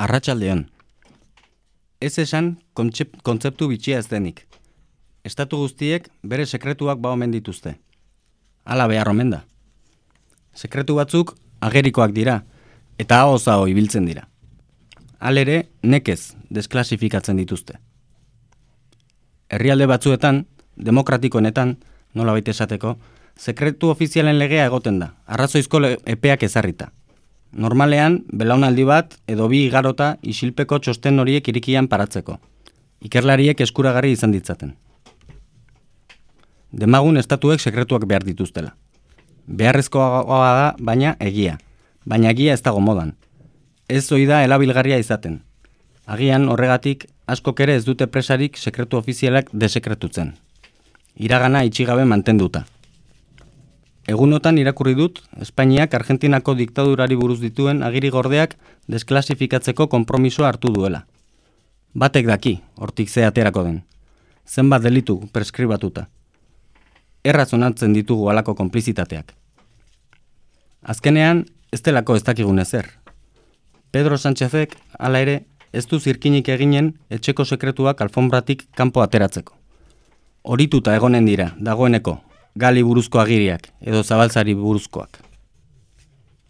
Arratxaldeon. Ez esan kontzep- kontzeptu bitxia ez denik. Estatu guztiek bere sekretuak ba omen dituzte. Hala behar omen da. Sekretu batzuk agerikoak dira, eta hau ibiltzen dira. Halere, nekez desklasifikatzen dituzte. Herrialde batzuetan, demokratikoenetan, nola baita esateko, sekretu ofizialen legea egoten da, arrazoizko epeak ezarrita. Normalean, belaunaldi bat edo bi igarota isilpeko txosten horiek irikian paratzeko. Ikerlariek eskuragarri izan ditzaten. Demagun estatuek sekretuak behar dituztela. Beharrezkoa da, baina egia. Baina egia ez dago modan. Ez zoi da elabilgarria izaten. Agian horregatik askok ere ez dute presarik sekretu ofizialak desekretutzen. Iragana itxigabe mantenduta. Egunotan irakurri dut, Espainiak Argentinako diktadurari buruz dituen agiri gordeak desklasifikatzeko konpromisoa hartu duela. Batek daki, hortik ze aterako den. Zenbat delitu preskribatuta. Errazonatzen ditugu halako konplizitateak. Azkenean, ez delako ez dakigun ezer. Pedro Sánchezek, hala ere, ez du zirkinik eginen etxeko sekretuak alfonbratik kanpo ateratzeko. Horituta egonen dira, dagoeneko, gali buruzko agiriak, edo zabaltzari buruzkoak.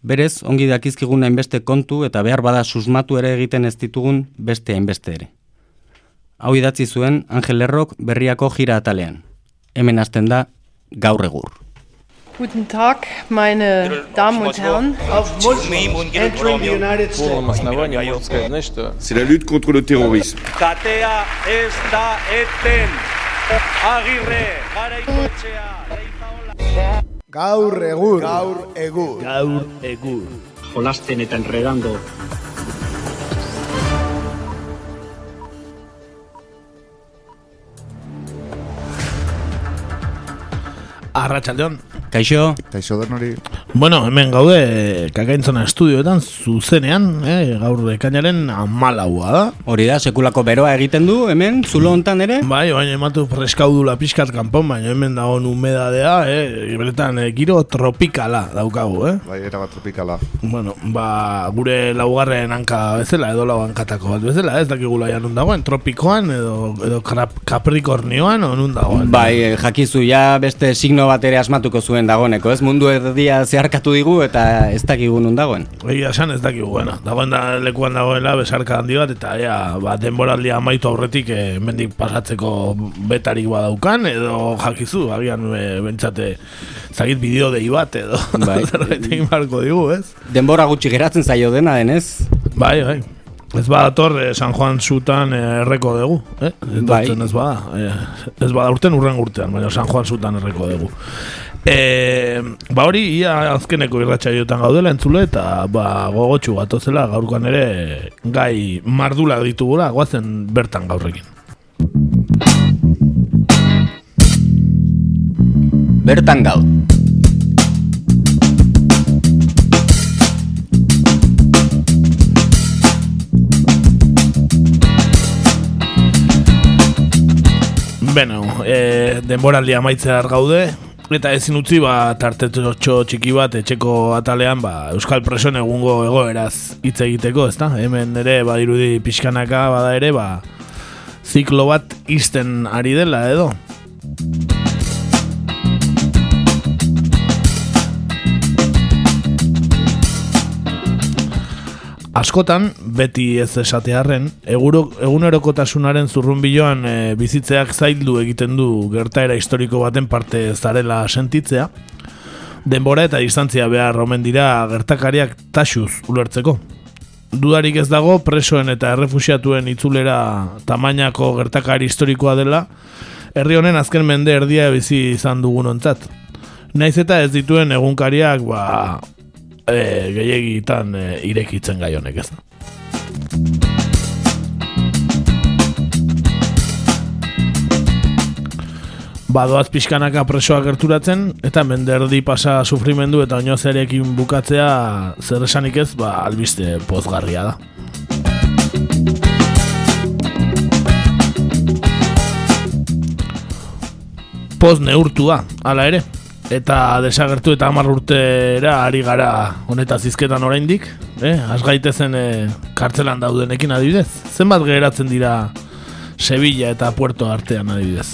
Berez, ongi dakizkigun hainbeste kontu eta behar bada susmatu ere egiten ez ditugun beste hainbeste ere. Hau idatzi zuen Angel Errok berriako jira atalean. Hemen hasten da gaur egur. Guten Tag, meine Damen und Herren. C'est la lutte contre le terrorisme. Katea ez da eten. Agirre, garaikoetxea, leizaola. Gaur egur. Gaur egur. Gaur egur. jolasten eta enredando Arratxaldeon. Kaixo, Kaixo denori. Bueno, hemen gaude kakaintzona estudioetan zuzenean, eh, gaur ekainaren amalaua da. hori da, sekulako beroa egiten du, hemen, zulo hontan ere? Bai, baina ematu freskaudula pixkat kanpon, baina hemen dago humedadea, eh, beretan eh, giro tropikala daukagu, eh. Bai, era bat tropikala. Bueno, ba, gure laugarren hanka bezala, edo lau hankatako bat bezala, ez dakigula ja nun dagoen, tropikoan, edo, edo kaprikornioan, o nun dagoen. Bai, eh, jakizu ja beste signo bat ere asmatuko zuen dagoeneko, ez? Mundu erdia zeharkatu digu eta ez dakigu nun dagoen. Egia esan ez dakigu, bueno, dagoen da lekuan dagoela besarka handi bat, eta ea, ba, denboraldia amaitu aurretik e, mendik pasatzeko betarik badaukan, edo jakizu, agian e, bentsate zagit bideo dei bat, edo Bai. zerbait egin beharko digu, ez? Denbora gutxi geratzen zaio dena denez, Bai, bai. Ez badator eh, San Juan zutan eh, erreko dugu, eh? Bai. Ez bada, eh, ez bada urten urren urtean, baina San Juan zutan erreko dugu. E, ba hori, ia azkeneko irratsaioetan gaudela entzule eta ba, gogotxu gatozela gaurkoan ere gai mardula ditugula, goazen bertan gaurrekin. bertan gaur. Beno, e, denboraldia amaitzear gaude, eta ezin utzi ba tartetxo txiki bat etxeko atalean ba, Euskal Presoen egungo egoeraz hitz egiteko, ezta? Hemen ere badirudi pixkanaka bada ere ba ziklo bat izten ari dela edo. Askotan, beti ez esatearren, eguro, egunerokotasunaren zurrunbiloan e, bizitzeak zaildu egiten du gertaera historiko baten parte zarela sentitzea, denbora eta distantzia behar omen dira gertakariak taxuz ulertzeko. Dudarik ez dago presoen eta errefusiatuen itzulera tamainako gertakari historikoa dela, herri honen azken mende erdia bizi izan dugun ontzat. Naiz eta ez dituen egunkariak ba, e, gehiagitan e, irekitzen gai honek ez da. Badoaz pixkanaka presoa gerturatzen, eta menderdi pasa sufrimendu eta oinozerekin bukatzea zer esanik ez, ba, albiste pozgarria da. Poz neurtu da, hala ere. Eta desagertu eta hamar urtera ari gara honetaz izketan oraindik, eh? Az gaitezen eh, kartzelan daudenekin adibidez. Zenbat geratzen dira Sevilla eta Puerto artean adibidez.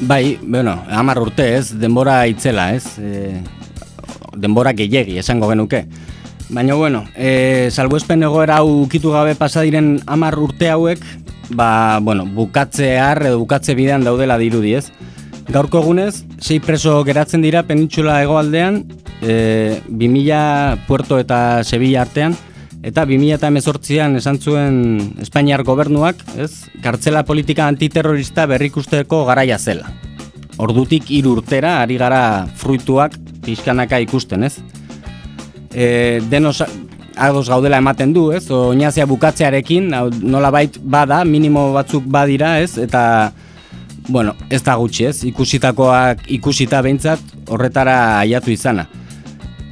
Bai, bueno, hamar urte ez, denbora itzela ez, e, denbora gehiegi esango genuke. Baina bueno, e, salbuespen egoera hau ukitu gabe pasa diren hamar urte hauek, ba, bueno, bukatzear edo bukatze bidean daudela dirudi ez. Gaurko egunez, sei preso geratzen dira penintxula hegoaldean, e, 2000 Puerto eta Sevilla artean, eta 2018an esan zuen Espainiar gobernuak, ez, kartzela politika antiterrorista berrikusteko garaia zela. Ordutik hiru urtera ari gara fruituak pixkanaka ikusten, ez? E, denos ados gaudela ematen du, ez? Oinazia bukatzearekin, hau, nolabait bada, minimo batzuk badira, ez? Eta, bueno, ez da gutxi, ez? Ikusitakoak ikusita behintzat horretara aiatu izana.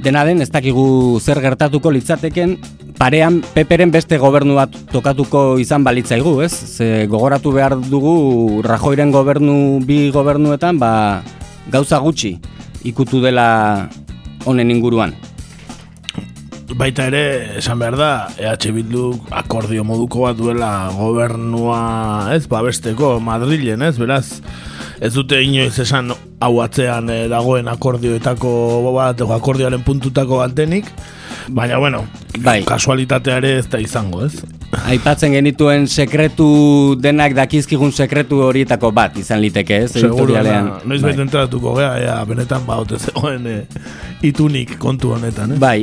Dena den, ez dakigu zer gertatuko litzateken, parean peperen beste gobernu bat tokatuko izan balitzaigu, ez? Ze gogoratu behar dugu Rajoiren gobernu bi gobernuetan, ba, gauza gutxi ikutu dela honen inguruan. Baita ere, esan behar da, EH Bildu akordio moduko bat duela gobernua, ez, babesteko Madrilen, ez, beraz, ez dute inoiz esan hau atzean eh, dagoen akordioetako bat, akordioaren puntutako bat denik, baina, bueno, Bai. kasualitatea ere ez da izango, ez? Aipatzen genituen sekretu denak dakizkigun sekretu horietako bat izan liteke, ez? Seguro, na, noiz bai. entratuko gea, ea, benetan ba, zegoen eh, itunik kontu honetan, eh? Bai,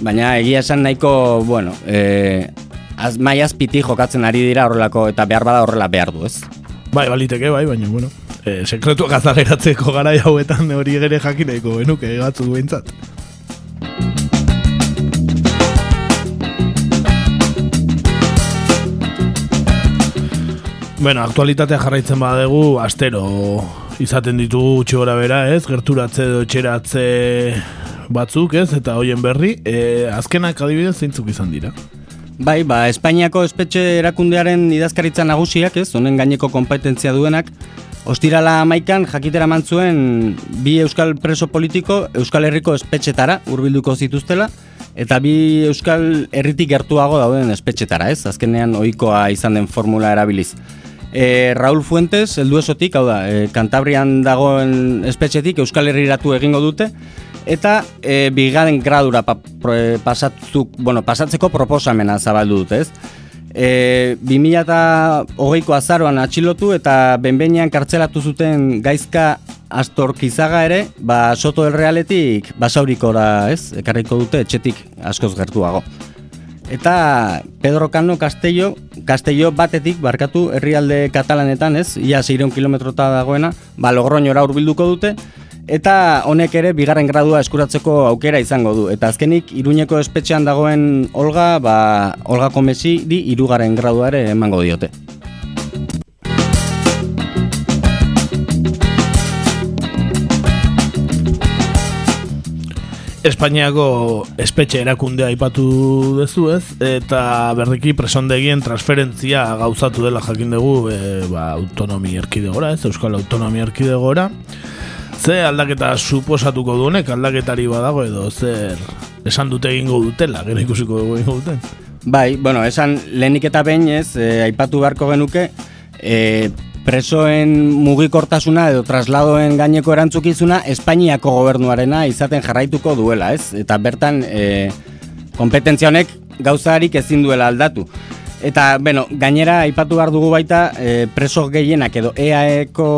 baina egia esan nahiko, bueno, eh, az, mai azpiti jokatzen ari dira horrelako eta behar bada horrela behar du, ez? Bai, baliteke, bai, baina, bueno, eh, sekretuak azaleratzeko gara hauetan hori gere jakineko genuke, batzu behintzat. Bueno, aktualitatea jarraitzen badegu, astero izaten ditugu gutxi bera, ez? Gerturatze edo etxeratze batzuk, ez? Eta hoien berri, e, azkenak adibidez zeintzuk izan dira. Bai, ba, Espainiako espetxe erakundearen idazkaritza nagusiak, ez, honen gaineko kompetentzia duenak, Ostirala amaikan jakitera mantzuen bi euskal preso politiko Euskal Herriko espetxetara hurbilduko zituztela eta bi euskal herritik gertuago dauden espetxetara, ez? Azkenean ohikoa izan den formula erabiliz. E, Raúl Fuentes, heldu esotik, hau da, e, Kantabrian dagoen espetxetik Euskal Herriratu egingo dute, eta e, bigarren gradura pa, e, pasatzuk, bueno, pasatzeko proposamena zabaldu dute, ez? E, 2008ko azaroan atxilotu eta benbenean kartzelatu zuten gaizka Astor Kizaga ere, ba, Soto del Realetik basaurikora, ez? Ekarriko dute etxetik askoz gertuago. Eta Pedro Cano Castello, Castello batetik barkatu herrialde katalanetan, ez? Ia 600 kilometrota dagoena, ba Logroñora hurbilduko dute eta honek ere bigarren gradua eskuratzeko aukera izango du. Eta azkenik Iruñeko espetxean dagoen Olga, ba Olga Komesi di hirugarren gradua ere emango diote. Espainiako espetxe erakundea aipatu duzu ez, eta berriki presondegien transferentzia gauzatu dela jakin dugu e, ba, autonomi erkidegora, ez, Euskal Autonomi erkidegora. Ze aldaketa suposatuko duenek, aldaketari badago edo zer esan dute egingo dutela, gero ikusiko dugu egingo duten. Bai, bueno, esan lehenik eta behin ez, e, aipatu beharko genuke, e, presoen mugikortasuna edo trasladoen gaineko erantzukizuna Espainiako gobernuarena izaten jarraituko duela, ez? Eta bertan e, kompetentzia honek gauzarik ezin duela aldatu. Eta, bueno, gainera aipatu behar dugu baita e, preso gehienak edo EAEko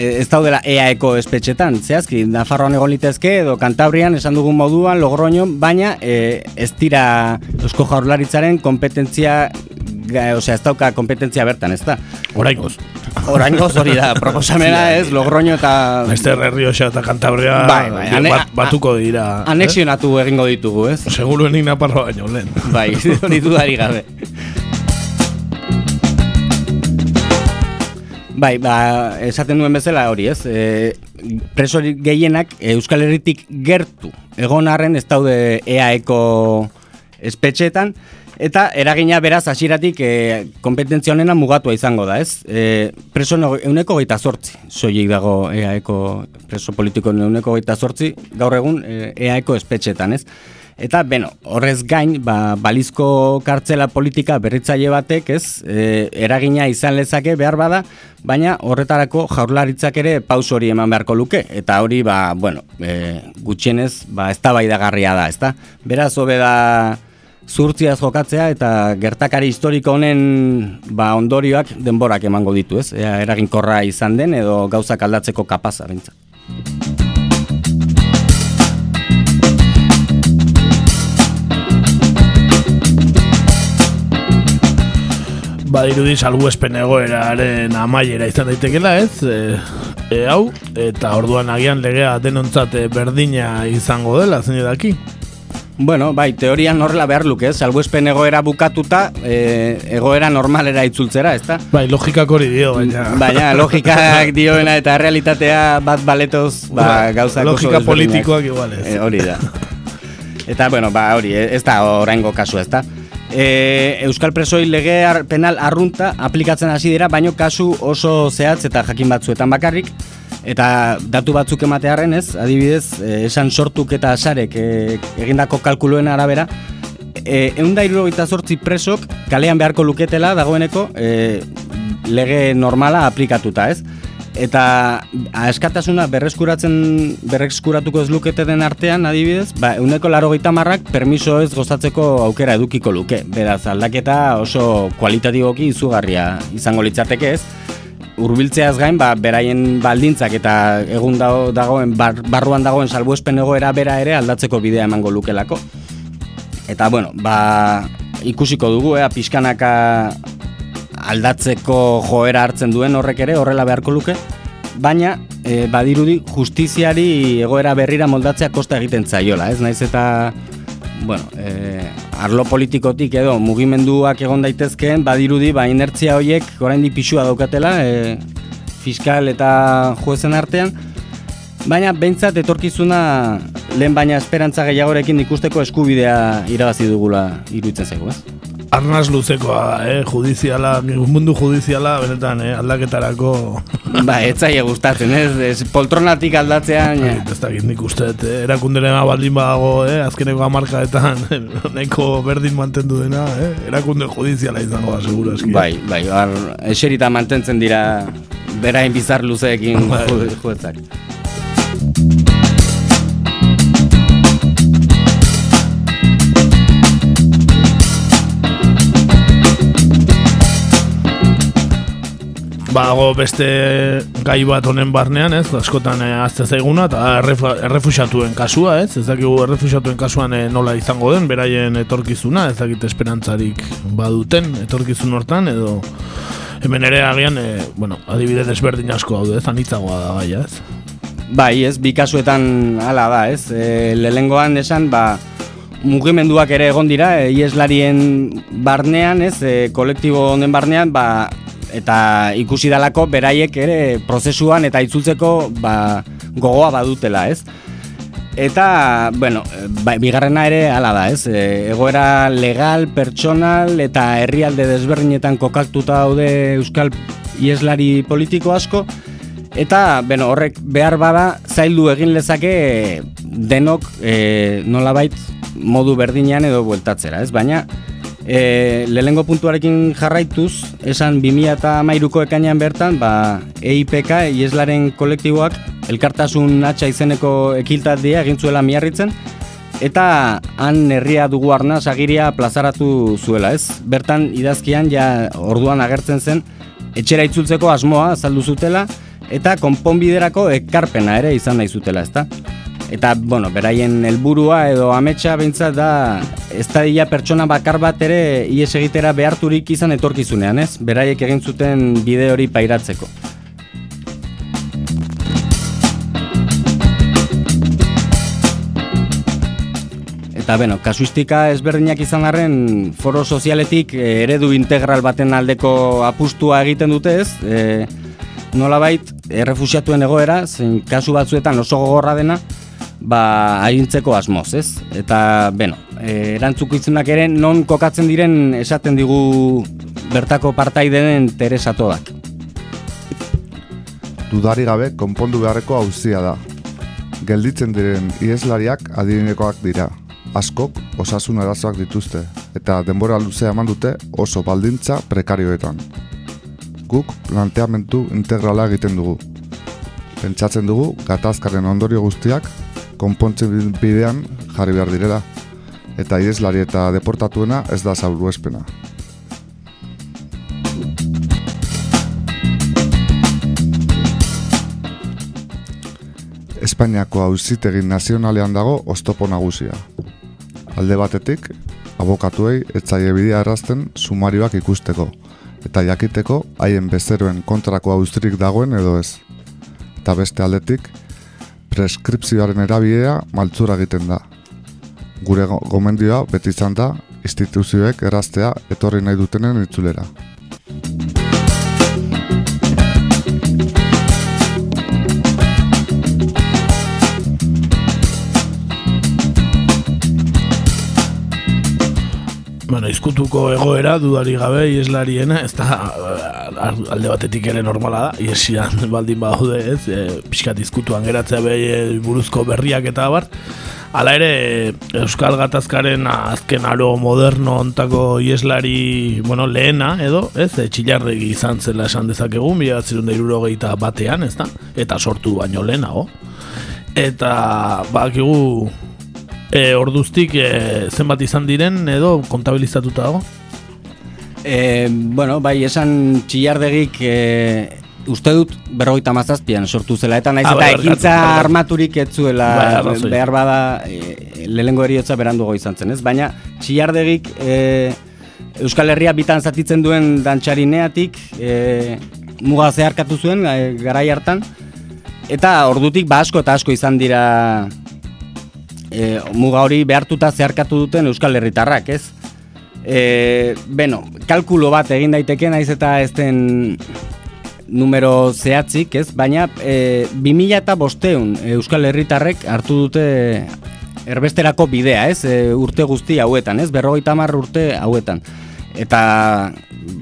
ez daudela EAEko espetxetan, zehazki, Nafarroan egon litezke edo Kantabrian esan dugun moduan, Logroñon, baina e, ez dira Eusko Jaurlaritzaren kompetentzia osea, ez dauka kompetentzia bertan, ez da? Oraingoz. Oraingoz hori da, proposamena ez, Logroño eta Beste Errioxa eta Kantabria Bai, bai, ane- bat, batuko dira. eh? anexionatu egingo ditugu, ez? Seguruenik naparro baino lehen. Bai, hori dudari gabe. Bai, ba, esaten duen bezala hori, ez? E, preso gehienak e, Euskal Herritik gertu egon arren ez daude EAEko espetxeetan, eta eragina beraz hasieratik e, kompetentzia honena mugatua izango da, ez? E, preso euneko geita sortzi, soilik dago EAEko preso politiko euneko geita sortzi, gaur egun e, EAEko espetxetan, ez? Eta, beno, horrez gain, ba, balizko kartzela politika berritzaile batek, ez, e, eragina izan lezake behar bada, baina horretarako jaurlaritzak ere paus hori eman beharko luke, eta hori, ba, bueno, e, gutxienez, ba, ez da da, ezta? Beraz, hobe da zurtziaz jokatzea eta gertakari historiko honen ba, ondorioak denborak emango ditu, ez? Ea, eraginkorra izan den edo gauzak aldatzeko kapaz, arintzak. Badirudi salbuespen egoeraren amaiera izan daitekela, ez? E, e, hau, eta orduan agian legea denontzat e, berdina izango dela, zein daki? Bueno, bai, teorian horrela behar luke, ez? Salbuespen egoera bukatuta, e, egoera normalera itzultzera, ez da? Bai, logikak hori dio, baina... Baina, logikak dioena eta realitatea bat baletoz, ba, gauzak Logika politikoak igual, ez? E, hori da. Eta, bueno, ba, hori, ez da oraingo kasu, ez da? E, Euskal Presoi lege penal arrunta aplikatzen hasi dira, baino kasu oso zehatz eta jakin batzuetan bakarrik. Eta datu batzuk ematearen ez, adibidez, e, esan sortuk eta sarek e, egindako kalkuluen arabera, e, eunda irurogeita sortzi presok kalean beharko luketela dagoeneko e, lege normala aplikatuta ez eta eskatasuna berreskuratzen berreskuratuko ez lukete den artean adibidez, ba, euneko laro marrak permiso ez gozatzeko aukera edukiko luke. Beraz, aldaketa oso kualitatiboki izugarria izango litzateke ez. Urbiltzeaz gain, ba, beraien baldintzak eta egun dago, dagoen barruan dagoen salbuespen egoera bera ere aldatzeko bidea emango lukelako. Eta, bueno, ba, ikusiko dugu, ea, pixkanaka aldatzeko joera hartzen duen horrek ere horrela beharko luke, baina e, badirudi justiziari egoera berrira moldatzea kosta egiten zaiola, ez? Naiz eta bueno, e, arlo politikotik edo mugimenduak egon daitezkeen badirudi ba inertzia horiek oraindik pisua daukatela e, fiskal eta juezen artean. Baina behintzat etorkizuna lehen baina esperantza gehiagorekin ikusteko eskubidea irabazi dugula iruditzen zego, ez? Arnaz luzekoa, eh, judiziala, mundu judiziala, benetan, eh, aldaketarako... Ba, etzaile gustatzen, ez, ez poltronatik aldatzean... Ja. Ez da nik uste, eh, erakunderen baldin badago, eh, azkeneko amarkaetan, neko berdin mantendu dena, eh, erakunde judiziala izango da, segura eski. Bai, bai, bar, eserita mantentzen dira, berain bizar luzeekin bai. juetzak. Bago beste gai bat honen barnean, ez? Askotan eh, azte zaiguna eta errefusatuen kasua, ez? Ez dakigu errefusatuen kasuan eh, nola izango den, beraien etorkizuna, ez dakit esperantzarik baduten etorkizun hortan, edo hemen ere agian, eh, bueno, adibide desberdin asko daude, ez? Anitzagoa da gai, ez? Bai, ez, bi kasuetan hala da, ez? E, lehengoan esan, ba, mugimenduak ere egon dira, e, ieslarien barnean, ez? E, kolektibo honen barnean, ba, eta ikusi dalako beraiek ere prozesuan eta itzultzeko ba, gogoa badutela, ez? Eta, bueno, ba, bigarrena ere hala da, ez? E, egoera legal, pertsonal eta herrialde desberdinetan kokaktuta daude euskal ieslari politiko asko eta, bueno, horrek behar bada zaildu egin lezake denok e, nolabait modu berdinean edo bueltatzera, ez? Baina E, lehengo puntuarekin jarraituz, esan 2000 eta mairuko ekainan bertan, ba, EIPK, Ieslaren kolektiboak, elkartasun atxa izeneko ekiltatia egin zuela miarritzen, eta han herria dugu arna sagiria plazaratu zuela, ez? Bertan idazkian ja orduan agertzen zen, etxera itzultzeko asmoa azaldu zutela, eta konponbiderako ekarpena ere izan nahi zutela, ezta? Eta, bueno, beraien helburua edo ametsa behintzat da ez da pertsona bakar bat ere ies egitera beharturik izan etorkizunean, ez? Beraiek egin zuten bide hori pairatzeko. Eta, bueno, kasuistika ezberdinak izan arren foro sozialetik eh, eredu integral baten aldeko apustua egiten dute, ez? E, nolabait, errefusiatuen egoera, zein kasu batzuetan oso gogorra dena, ba, agintzeko asmoz, ez? Eta, beno, e, erantzuko izunak ere, non kokatzen diren esaten digu bertako partai denen teresatoak. Dudari gabe, konpondu beharreko hauzia da. Gelditzen diren ieslariak adinekoak dira. askok osasun arazoak dituzte eta denbora luzea eman dute oso baldintza prekarioetan. Guk planteamentu integrala egiten dugu. Pentsatzen dugu gatazkaren ondorio guztiak konpontzen bidean jarri behar direla eta ieslari eta deportatuena ez da salbuespena. Espainiako auzitegi nazionalean dago oztopo nagusia. Alde batetik, abokatuei etzaie bidea errazten sumarioak ikusteko, eta jakiteko haien bezeroen kontrako austririk dagoen edo ez. Eta beste aldetik, preskripzioaren erabilea maltzura egiten da. Gure go- gomendioa beti izan da instituzioek erraztea etorri nahi dutenen itzulera. Bueno, izkutuko egoera dudari gabe ieslariena, ez da alde batetik ere normala da, iesian baldin badaude ez, e, pixkat izkutuan geratzea behi e, buruzko berriak eta abar. Hala ere, Euskal Gatazkaren azken aro moderno ontako ieslari, bueno, lehena edo, ez, e, txilarregi izan zela esan dezakegun, da irurogeita batean, ez da, eta sortu baino lehenago. Eta, bakigu, e, orduztik e, zenbat izan diren edo kontabilizatuta dago? E, bueno, bai, esan txillardegik e, uste dut berrogeita mazazpian sortu zela, eta naiz Ah, eta bai, ekintza armaturik ez zuela Bai, behar bada e, lehengo eriotza berandugo izan zen, ez? Baina txillardegik e, Euskal Herria bitan zatitzen duen dantxarineatik e, muga zeharkatu zuen e, garai hartan, eta ordutik ba asko eta asko izan dira e, muga hori behartuta zeharkatu duten Euskal Herritarrak, ez? E, beno, kalkulo bat egin daiteke naiz eta ez den numero zehatzik, ez? Baina e, 2000 eta bosteun Euskal Herritarrek hartu dute erbesterako bidea, ez? E, urte guzti hauetan, ez? Berrogeita hamar urte hauetan. Eta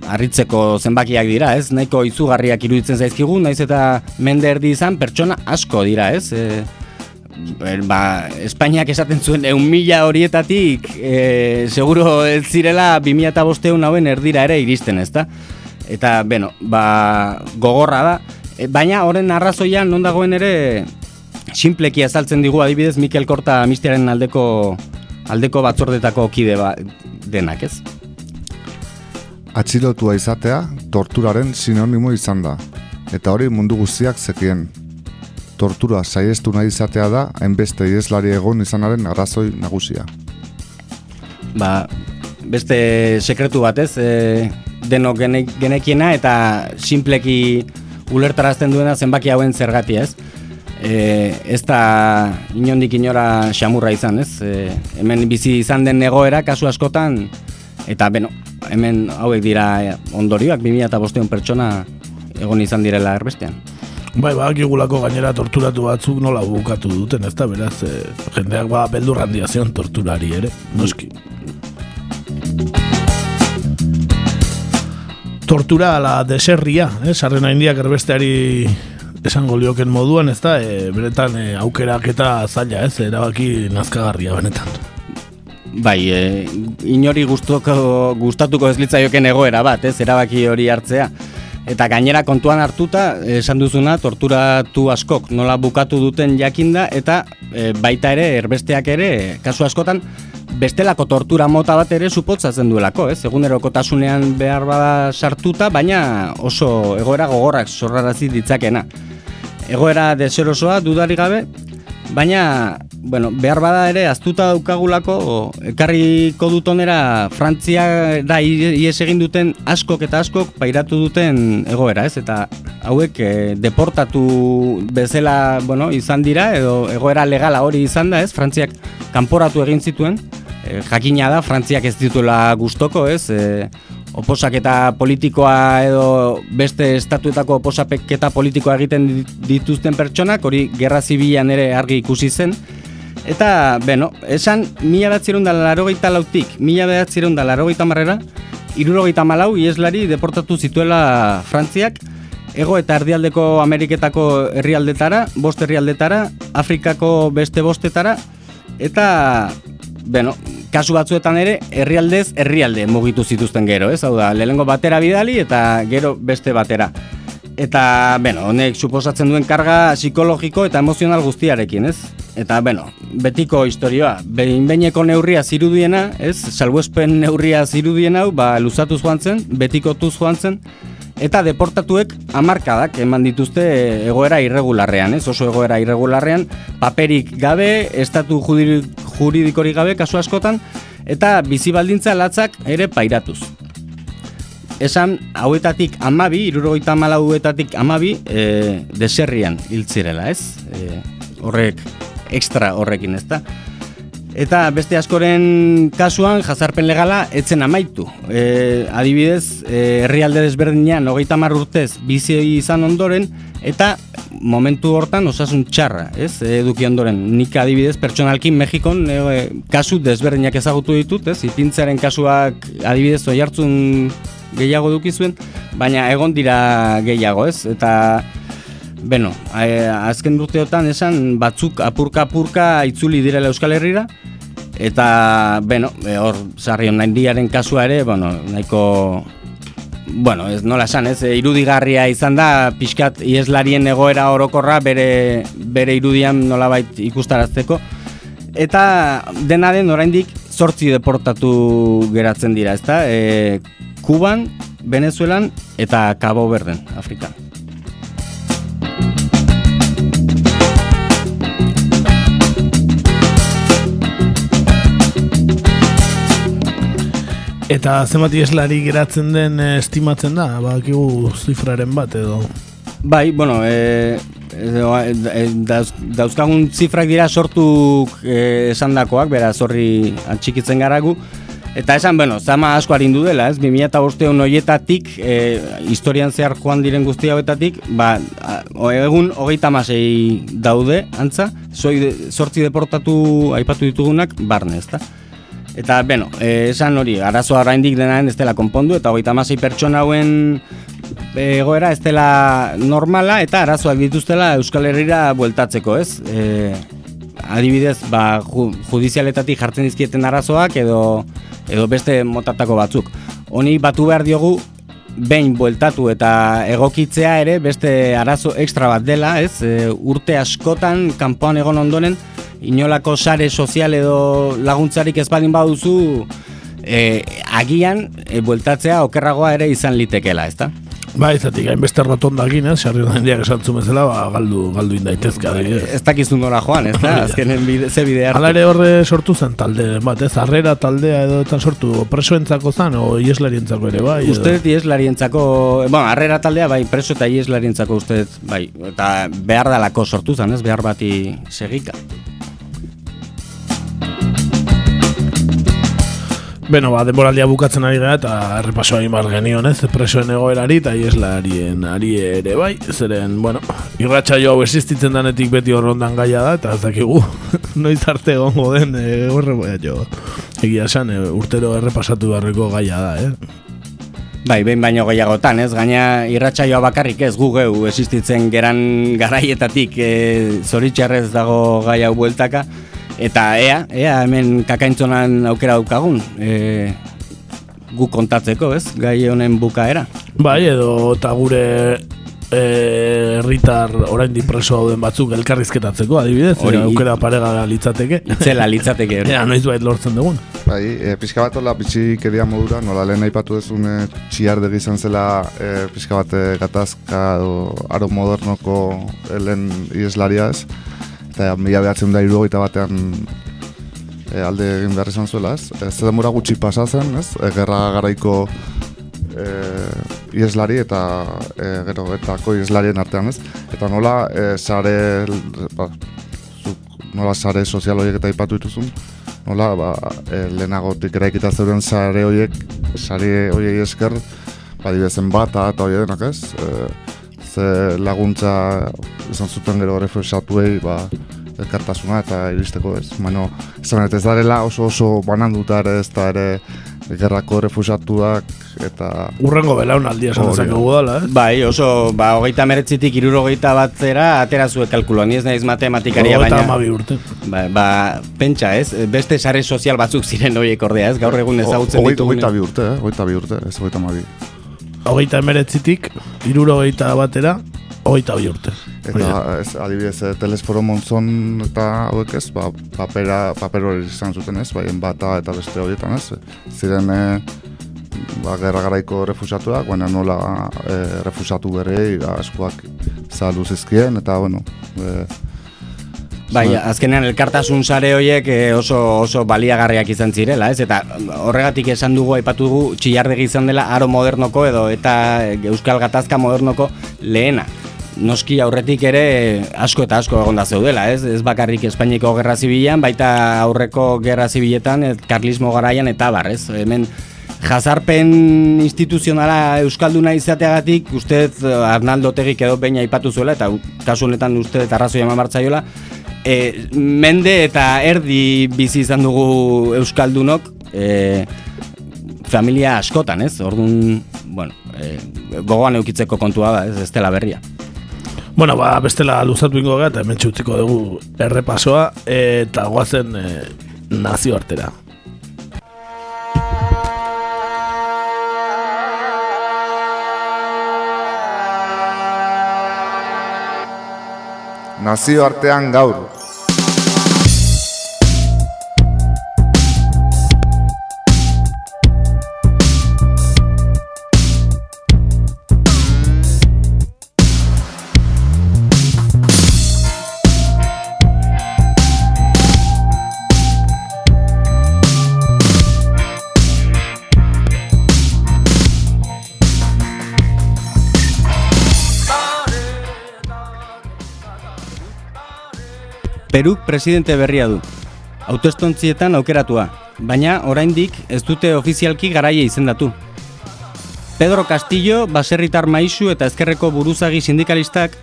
harritzeko zenbakiak dira, ez? Nahiko izugarriak iruditzen zaizkigu, naiz eta mende erdi izan pertsona asko dira, ez? E, ba, Espainiak esaten zuen eun mila horietatik e, seguro ez zirela 2005 hauen erdira ere iristen, ezta? Eta, beno, ba, gogorra da. E, baina horren arrazoia non dagoen ere sinpleki azaltzen digu adibidez Mikel Korta Mistiaren aldeko aldeko batzordetako kide ba, denak, ez? Atxilotua izatea torturaren sinonimo izan da, eta hori mundu guztiak zekien. Tortura saiestu nahi izatea da, hainbeste ieslari egon izanaren arrazoi nagusia. ba, beste sekretu bat ez, e, denok gene, genekiena eta sinpleki ulertarazten duena zenbaki hauen zergatia ez. E, ez da inondik inora xamurra izan ez, e, hemen bizi izan den egoera kasu askotan, eta beno, hemen hauek dira ondorioak 2000 eta bosteun pertsona egon izan direla erbestean. Bai, badakigulako gainera torturatu batzuk nola bukatu duten, ezta beraz, e, jendeak ba beldur handia zion torturari ere, noski. Tortura ala deserria, eh? sarrena indiak erbesteari esango lioken moduan, ezta, e, beretan e, aukerak eta zaila, ez, erabaki nazkagarria benetan. Bai, e, inori gustuko, gustatuko ez litzaioken egoera bat, ez, erabaki hori hartzea. Eta gainera kontuan hartuta, esan duzuna, torturatu askok nola bukatu duten jakinda, eta e, baita ere, erbesteak ere, kasu askotan, bestelako tortura mota bat ere supotzatzen duelako, ez? Egunerokotasunean behar bada sartuta, baina oso egoera gogorrak sorrarazi ditzakena. Egoera deserosoa dudari gabe, baina bueno, behar bada ere aztuta daukagulako ekarriko dut onera Frantzia da ies egin duten askok eta askok pairatu duten egoera, ez? Eta hauek e, deportatu bezala, bueno, izan dira edo egoera legala hori izan da, ez? Frantziak kanporatu egin zituen. E, jakina da Frantziak ez dituela gustoko, ez? E, oposaketa politikoa edo beste estatuetako oposaketa politikoa egiten dituzten pertsonak, hori gerra zibilan ere argi ikusi zen. Eta, beno, esan mila behatzerun da larogeita lautik, mila behatzerun da larogeita marrera, irurogeita malau ieslari deportatu zituela Frantziak, ego eta erdialdeko Ameriketako herrialdetara, bost herrialdetara, Afrikako beste bostetara, eta beno, kasu batzuetan ere, herrialdez herrialde mugitu zituzten gero, ez? Hau da, lehengo batera bidali eta gero beste batera. Eta, beno, honek suposatzen duen karga psikologiko eta emozional guztiarekin, ez? Eta, beno, betiko historioa, behin-beineko neurria zirudiena, ez? Salbuespen neurria zirudien hau, ba, luzatuz joan zen, betikotuz joan zen, eta deportatuek hamarkadak eman dituzte egoera irregularrean, ez? Oso egoera irregularrean, paperik gabe, estatu juridikorik gabe, kasu askotan, eta bizi baldintza latzak ere pairatuz. Esan, hauetatik amabi, irurogeita malauetatik amabi, e, deserrian hiltzirela, ez? E, horrek, ekstra horrekin, ez da? Eta beste askoren kasuan jazarpen legala etzen amaitu. E, adibidez, e, herrialde desberdinean hogeita hamar urtez bizi izan ondoren eta momentu hortan osasun txarra, ez? Eduki ondoren. Nik adibidez pertsonalki Mexikon e, kasu desberdinak ezagutu ditut, ez? Ipintzaren kasuak adibidez oi hartzun gehiago duki zuen, baina egon dira gehiago, ez? Eta Beno, e, azken urteotan esan batzuk apurka-apurka itzuli direla Euskal Herrira, eta, beno, e, hor, sarri ondaindiaren kasua ere, bueno, nahiko, bueno, ez nola esan, ez, e, irudigarria izan da, pixkat ieslarien egoera orokorra bere, bere irudian nolabait ikustarazteko, eta dena den oraindik zortzi deportatu geratzen dira, ezta? E, Kuban, Venezuelan eta Cabo Verden, Afrikan. Eta zenbat ieslari geratzen den eh, estimatzen da, bakigu zifraren bat edo. Bai, bueno, e, e, dauz, dauzkagun zifrak dira sortuk e, esandakoak, beraz horri atxikitzen garagu. Eta esan, bueno, zama asko harindu dela, ez? 2005 horietatik, e, historian zehar joan diren guzti hauetatik, ba, egun hogeita masei daude, antza, sortzi deportatu aipatu ditugunak, barne, ezta? Eta, beno, e, esan hori, arazoa oraindik denaren ez dela konpondu, eta hogeita masei pertsona hauen egoera ez dela normala, eta arazoak dituztela Euskal Herrira bueltatzeko, ez? E, adibidez, ba, ju, judizialetatik jartzen dizkieten arazoak edo, edo beste motatako batzuk. Honi batu behar diogu behin bueltatu eta egokitzea ere beste arazo ekstra bat dela, ez? E, urte askotan kanpoan egon ondoren inolako sare sozial edo laguntzarik ez baldin baduzu e, agian e, bueltatzea okerragoa ere izan litekela, ezta? Ba, izatik, hainbeste rotonda egin, ez? Sarri handiak esan bezala, ba, galdu, galdu indaitezka. adibidez. Ez dakizu nora joan, ez da? Azkenen bide, ze bide hartu. Ere horre sortu zen talde bat, ez? Arrera taldea edo etan sortu presoentzako zan, o ieslarientzako ere, bai? Uste dut ieslarientzako, bueno, harrera taldea bai preso eta ieslarientzako uste bai, eta behar dalako sortu zen, ez, behar bati segika. Beno, ba, denboraldia bukatzen ari gara eta errepaso egin behar genion, ez? Presoen egoerari eta ieslarien ari ere, bai? Zeren, bueno, irratxa jo hau existitzen danetik beti horrondan gaia da, eta ez dakigu, noiz arte egongo den, e, horre, jo, egia esan, e, urtero errepasatu beharreko gaia da, eh? Bai, behin baino gehiagotan, ez? Gaina irratsaioa bakarrik ez gu geu existitzen geran garaietatik e, zoritxarrez dago gai hau bueltaka. Eta ea, ea hemen kakaintzonan aukera daukagun, e, gu kontatzeko, ez? Gai honen bukaera. Bai, edo eta gure e, herritar oraindik preso dauden batzuk elkarrizketatzeko, adibidez, Hori, e, aukera parega litzateke. Itzela litzateke. Ea, noiz bait lortzen dugun. Bai, e, pixka bat hola bitxikeria modura, nola lehen aipatu duzun e, txiardegi izan zela e, pixka bat e, gatazka edo aro modernoko e, lehen ieslaria ez. Eta mila behatzen da irurogeita batean e, alde egin behar izan zuela ez. Ez denbora gutxi pasa zen ez, e, gerra garaiko e, ieslari eta e, gero etako ieslarien artean ez. Eta nola e, sare, ba, zuk nola sare sozial horiek eta aipatu dituzun, nola, ba, e, lehenagotik eraikita zeuden sare horiek, sare horiek esker, ba, dibezen bata eta hori denak ez, e, laguntza izan zuten gero refresatuei, ba, elkartasuna eta iristeko ez. Baina, esan ez darela oso oso bananduta ere ez da ere gerrako refusatuak eta Urrengo belaunaldia esan dezakegu dala, eh? Bai, oso, ba, hogeita meretzitik irurogeita batzera, atera zuek kalkuloa, ni ez naiz matematikaria, Hogeita baina... hamabi urte. Ba, ba, pentsa ez, beste sare sozial batzuk ziren horiek ordea ez, gaur egun ezagutzen ditugun. Hogeita bi urte, eh? Hogeita bi urte, ez hogeita hamabi. Hogeita emeretzitik, irurogeita batera, hogeita bi urte. Da. Eta ez, adibidez, eh, telesforo monzon eta hauek ez, ba, papera, paper hori izan zuten ez, baien bata eta beste horietan ez. Ziren, e, ba, gerra garaiko refusatuak, baina nola e, refusatu berei ba, askoak zalu zizkien, eta bueno, e, Bai, azkenean elkartasun sare horiek eh, oso oso baliagarriak izan zirela, ez? Eta horregatik esan dugu aipatu dugu txillardegi izan dela aro modernoko edo eta euskal gatazka modernoko lehena. Noski aurretik ere asko eta asko egonda zeudela, ez? Ez bakarrik Espainiako gerra zibilan, baita aurreko gerra zibiletan, et, karlismo garaian eta bar, ez? Hemen jazarpen instituzionala euskalduna izateagatik, uste eh, Arnaldo Tegik edo behin aipatu zuela, eta kasu honetan uste dut arrazoi eman e, mende eta erdi bizi izan dugu euskaldunok, e, familia askotan, ez? Orduan, bueno, e, gogoan eukitzeko kontua da, ez, ez dela berria. Bueno, ba, bestela luzatu ingo eta hemen txutziko dugu errepasoa, eta goazen e, nazio nazio artean gaur. Peruk presidente berria du. Autoestontzietan aukeratua, baina oraindik ez dute ofizialki garaia izendatu. Pedro Castillo, baserritar maisu eta ezkerreko buruzagi sindikalistak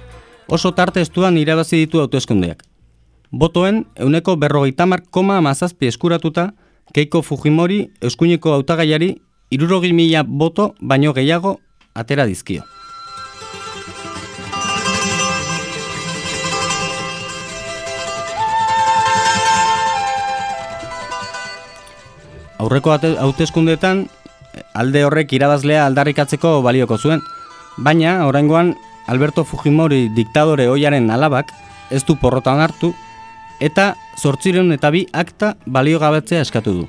oso tarte estuan irabazi ditu hauteskundeak. Botoen, euneko berrogeita mar koma amazazpi eskuratuta, Keiko Fujimori euskuineko hautagaiari irurogi mila boto baino gehiago atera dizkio. Aurreko haute- hauteskundeetan alde horrek irabazlea aldarrikatzeko balioko zuen, baina oraingoan Alberto Fujimori diktadore oiaren alabak ez du porrotan hartu eta zortziren eta bi akta baliogabetzea eskatu du.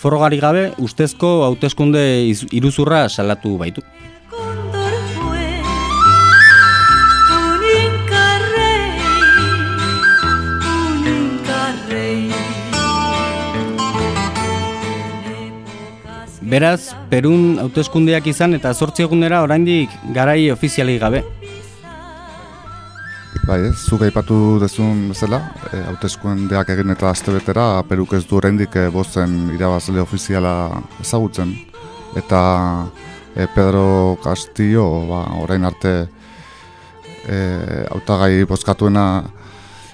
Forrogari gabe ustezko hauteskunde iruzurra salatu baitu. Beraz, Perun hauteskundeak izan eta zortzi egunera oraindik garai ofizialik gabe. Bai, ez, zuk aipatu dezun bezala, e, hauteskundeak egin eta astebetera Peruk ez du oraindik e, bozen irabazle ofiziala ezagutzen. Eta e, Pedro Castillo, ba, orain arte e, hautagai bozkatuena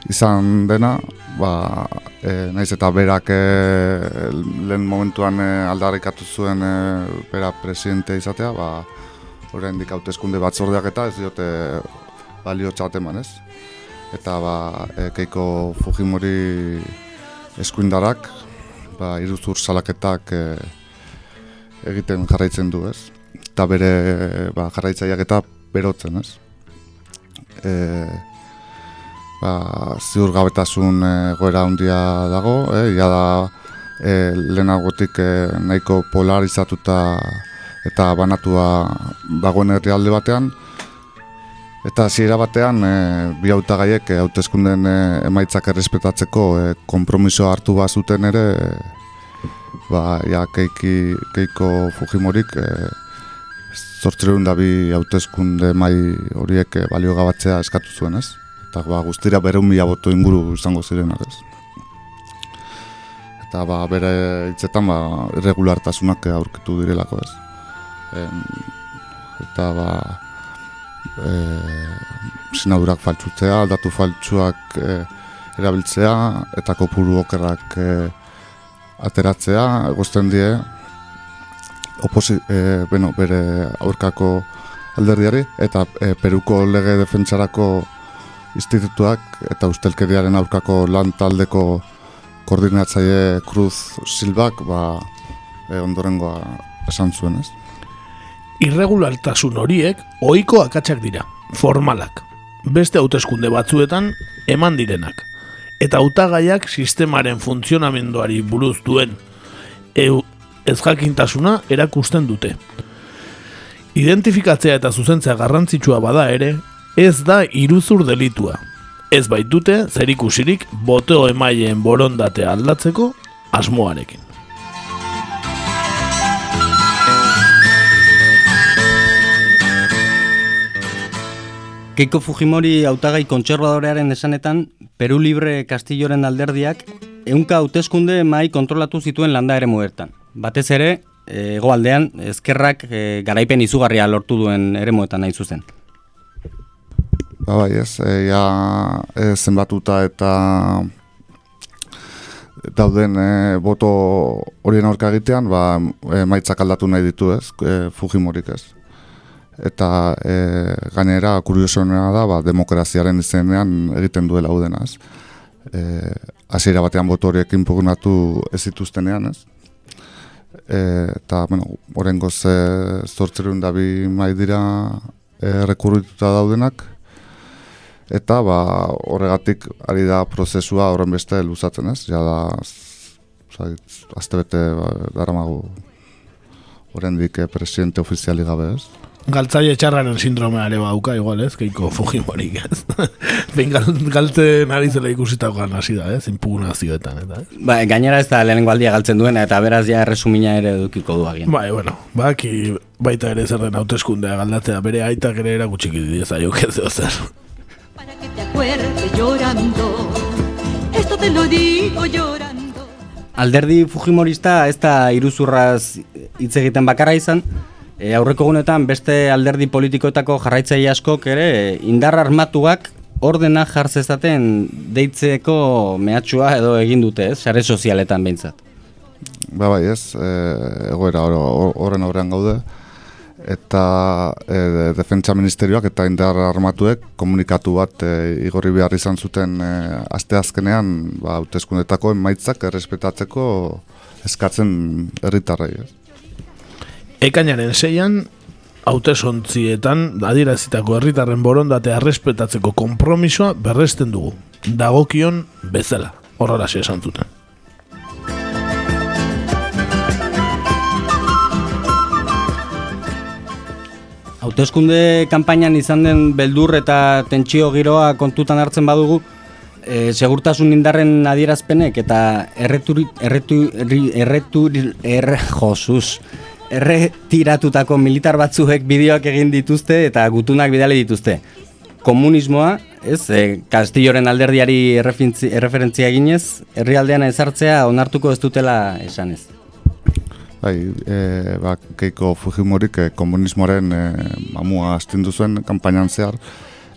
izan dena, ba, e, naiz eta berak e, lehen momentuan e, aldarrikatu zuen e, bera presidente izatea, ba, oraindik hauteskunde batzordeak eta ez diote balio txateman ez. Eta ba, e, Keiko Fujimori eskuindarak ba, iruzur salaketak e, egiten jarraitzen du ez. Eta bere ba, jarraitzaileak eta berotzen ez. E, ba, ziur gabetasun e, goera handia dago, e, ia da e, lehenagotik e, nahiko polarizatuta eta banatua dagoen herrialde batean, Eta hasiera batean e, bi hautagaiek hauteskundeen e, emaitzak errespetatzeko e, konpromisoa hartu bazuten ere e, ba ja keiki, keiko Fujimorik e, da bi hauteskunde mai horiek e, baliogabatzea eskatu zuen ez. Eta ba, guztira bere mila boto inguru izango zirenak ez. Eta ba, bere hitzetan ba, irregulartasunak aurkitu direlako ez. Em, eta ba, e, sinadurak faltsutzea, datu faltsuak e, erabiltzea eta kopuru okerrak e, ateratzea egozten die oposi, e, bueno, bere aurkako alderdiari eta e, Peruko lege defentsarako institutuak eta ustelkeriaren aurkako lan taldeko koordinatzaile Cruz Silbak ba, e, ondorengoa esan zuen, ez? Irregulartasun horiek ohiko akatsak dira, formalak. Beste hauteskunde batzuetan eman direnak. Eta hautagaiak sistemaren funtzionamenduari buruz duen eu, ezjakintasuna erakusten dute. Identifikatzea eta zuzentzea garrantzitsua bada ere, ez da iruzur delitua. Ez baitute zerikusirik boteo emaileen borondatea aldatzeko asmoarekin. Keiko Fujimori hautagai kontserbadorearen esanetan, Peru Libre Kastilloren alderdiak ehunka hauteskunde mai kontrolatu zituen landa ere muertan. Batez ere, eh, hegoaldean ezkerrak eh, garaipen izugarria lortu duen eremuetan nahi zuzen. Ba, bai, ez, e, ja, e, zenbatuta eta dauden e, boto horien aurka egitean, ba, e, maitzak aldatu nahi ditu ez, e, Fujimorik ez. Eta e, gainera, kuriosoena da, ba, demokraziaren izenean egiten duela hau dena, ez. E, hasiera batean boto horiek inpugnatu ez zituztenean, ez. E, eta, bueno, horrengoz e, zortzerun da bi mai dira e, rekurrituta daudenak, eta ba, horregatik ari da prozesua horren beste luzatzen ez, ja da azte bete ba, daramagu horrendik eh, presidente ofiziali gabe ez. Galtzaile txarraren sindromea ere bauka, igual ez, keiko Fujimorik ez. Behin gal, galtzen ari zela ikusitakoan hasi da, ez, impugnazioetan, eta ez. Ba, gainera ez da lehenengo aldia galtzen duena, eta beraz ja erresumina ere edukiko du agian. Bai, bueno, baki baita ere zer den hauteskundea galdatzea, bere aitak ere erakutsi dieza joke zeo zer. Que te acuerdes llorando. Esto te lo digo llorando. Alderdi Fujimorista ez da iruzurraz hitz egiten bakarra izan, e, aurreko gunetan beste alderdi politikoetako jarraitzaile askok ere indar armatuak ordena jartzezaten deitzeko mehatxua edo egin dute, ez? Sare sozialetan behintzat. Ba bai ez, e, egoera hor- horren aurrean gaude, eta e, defentsa ministerioak eta indar armatuek komunikatu bat e, igorri behar izan zuten e, asteazkenean ba, hauteskundetako emaitzak errespetatzeko eskatzen herritarrei. ez. Ekainaren seian, hautesontzietan adierazitako herritarren borondatea errespetatzeko konpromisoa berresten dugu. Dagokion bezala. Horrela esan zuten. Hauteskunde kanpainan izan den beldur eta tentsio giroa kontutan hartzen badugu, e, segurtasun indarren adierazpenek eta erreturi, erretu, erreturi, erre, josuz, erretiratutako militar batzuek bideoak egin dituzte eta gutunak bidali dituzte. Komunismoa, ez, e, Kastilloren alderdiari erreferentzia eginez, herrialdean ezartzea onartuko ez dutela esanez. Bai, e, ba, Keiko Fujimorik e, komunismoaren e, mamua astindu zuen kanpainan zehar,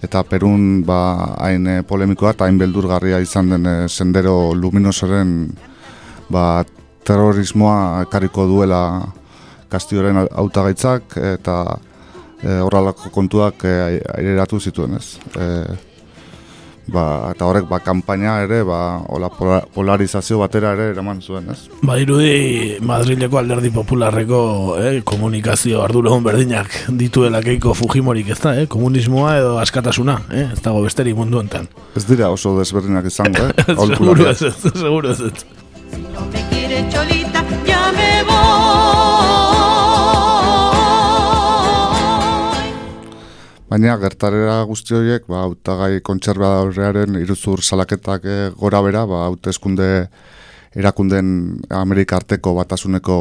eta Perun ba, hain e, polemikoa eta hain beldurgarria izan den e, sendero luminosoren ba, terrorismoa ekarriko duela Kastioren hautagaitzak eta e, horrelako kontuak e, aireratu zituen ez. E, ba, eta horrek ba, kanpaina ere ba, hola, pola- polarizazio batera ere eraman zuen ez. Ba, irudi Madrileko alderdi popularreko eh, komunikazio arduradun berdinak dituela keiko Fujimorik ez da, eh? komunismoa edo askatasuna, eh? ez dago besterik mundu enten. Ez dira oso desberdinak izango, eh? seguro ez, seguro ez. Baina gertarera guzti horiek, ba, hautagai kontserbadorrearen iruzur salaketak eh, gora bera, ba, hauteskunde erakunden Amerika arteko batasuneko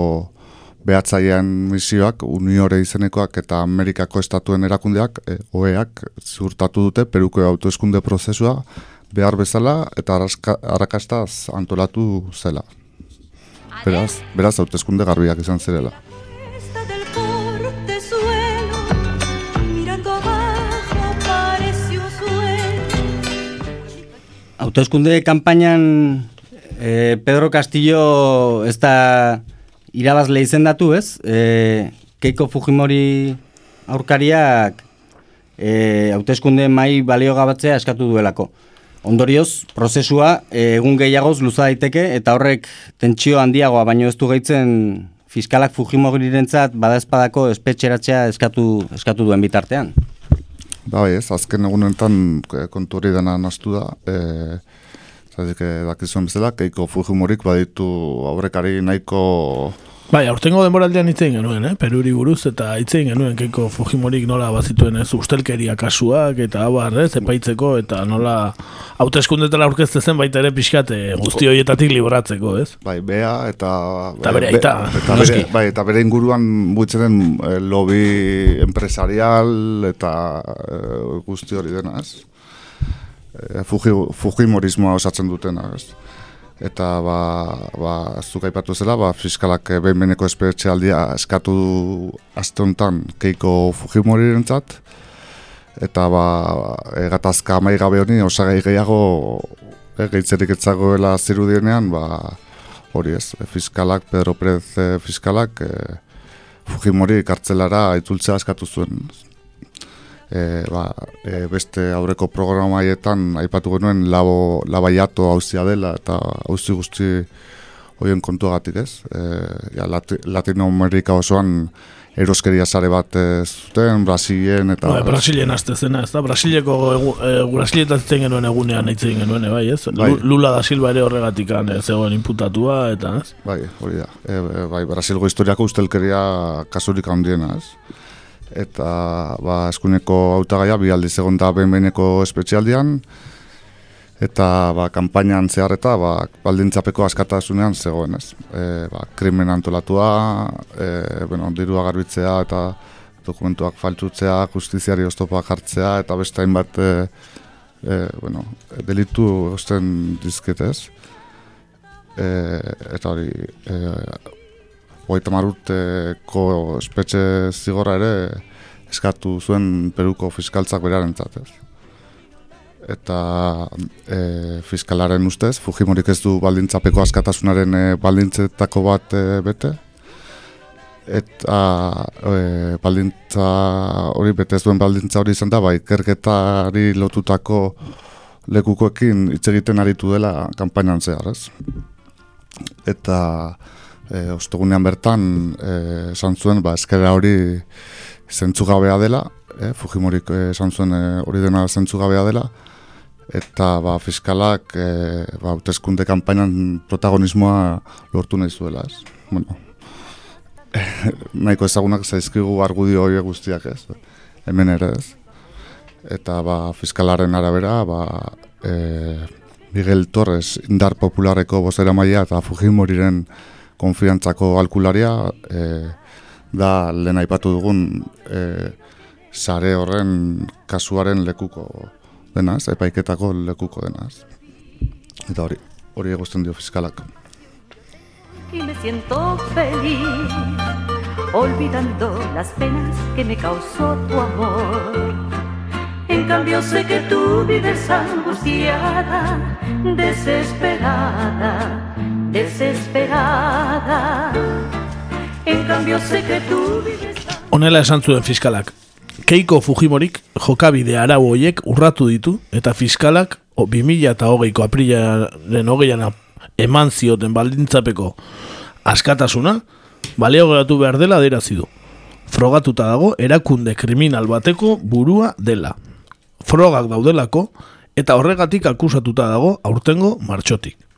behatzailean misioak, Uniore izenekoak eta Amerikako estatuen erakundeak, e, OEak, ziurtatu dute Peruko hauteskunde prozesua behar bezala eta arraska- arrakastaz antolatu zela. Beraz, beraz hauteskunde garbiak izan zirela. Hauteskunde kanpainan eh, Pedro Castillo ez da irabazle izendatu ez, e, Keiko Fujimori aurkariak e, hauteskunde mai baliogabatzea eskatu duelako. Ondorioz, prozesua e, egun gehiagoz luza daiteke eta horrek tentsio handiagoa baino ez du gehitzen fiskalak Fujimorirentzat badaezpadako espetxeratzea eskatu, eskatu duen bitartean. Ba, ez, azken egunetan e, kontu hori dena nastu da. E, Zatik, dakizuen bezala, keiko Fujimorik baditu aurrekari nahiko Bai, aurtengo denboraldean hitzein genuen, eh? Peruri buruz eta hitzein genuen keiko Fujimorik nola bazituen ez ustelkeria kasuak eta abar, ez, epaitzeko eta nola hauteskundetela aurkezte zen baita ere pixkate guzti horietatik libratzeko, ez? Bai, bea eta... Eta bere aita, eta, bere, bai, eta bere inguruan buitzen eh, lobby empresarial eta eh, guzti hori dena, ez? Eh, Fuji, Fujimorismoa osatzen dutena, ez? Eta ba, ba zuk aipatu zela, ba, fiskalak behin beneko aldia eskatu aste honetan keiko Fujimoriren zat, eta ba, egatazka amai gabe honi osagai gehiago e, gehitzerik etzagoela zirudienean, ba, hori ez, fiskalak, Pedro Perez e, fiskalak, e, Fujimori kartzelara itzultzea eskatu zuen e, ba, e, beste aurreko programaietan aipatu genuen labo, labaiato hauzia dela eta hauzi guzti hoien kontuagatik ez. E, ja, Latinoamerika osoan eroskeria sare bat zuten, Brasilien eta... Ba, Brasilien azte zena, ez da? Brasileko e, genuen egunean eitzen genuen, bai, ez? Bai. Lula da Silva ere horregatik zegoen imputatua, eta ez? Bai, hori da. E, bai, Brasilgo historiako ustelkeria kasurik handiena, ez? Eta ba, eskuneko hautagaia bi aldiz egon da benbeneko espezialdian eta ba, kampainan zehar eta ba, baldintzapeko askatasunean zegoen ez. E, ba, krimen antolatua, e, bueno, dirua garbitzea eta dokumentuak faltzutzea, justiziari oztopoak jartzea eta beste hainbat e, e, bueno, delitu egosten dizketez. E, eta hori, e, hogeita marurteko espetxe zigorra ere eskatu zuen peruko fiskaltzak beraren zatez. Eta e, fiskalaren ustez, Fujimorik ez du baldintzapeko askatasunaren e, baldintzetako bat e, bete, eta e, baldintza hori bete ez duen baldintza hori izan da, bai, kerketari lotutako lekukoekin hitz egiten aritu dela kanpainan zehar, ez? Eta e, ostegunean bertan e, esan zuen ba, eskera hori zentzugabea dela, e, Fujimorik esan zuen e, hori dena zentzugabea dela, eta ba, fiskalak e, ba, uteskunde kampainan protagonismoa lortu nahi zuela. Ez. Bueno, e, nahiko ezagunak zaizkigu argudio hori guztiak ez, hemen ere ez. Eta ba, fiskalaren arabera, ba, e, Miguel Torres indar populareko bozera maia eta Fujimoriren konfiantzako alkularia e, da lehen aipatu dugun e, sare horren kasuaren lekuko denaz, epaiketako lekuko denaz. Eta hori, hori eguzten dio fiskalak. Y me siento feliz Olvidando las penas que me causó tu amor En cambio sé que tú vives angustiada Desesperada desesperada En cambio sé que tú Honela esan zuen fiskalak Keiko Fujimorik jokabide arau hoiek urratu ditu eta fiskalak o, 2000 eta hogeiko aprilaren hogeian eman zioten baldintzapeko askatasuna baleo geratu behar dela aderazi du. Frogatuta dago erakunde kriminal bateko burua dela. Frogak daudelako eta horregatik akusatuta dago aurtengo martxotik.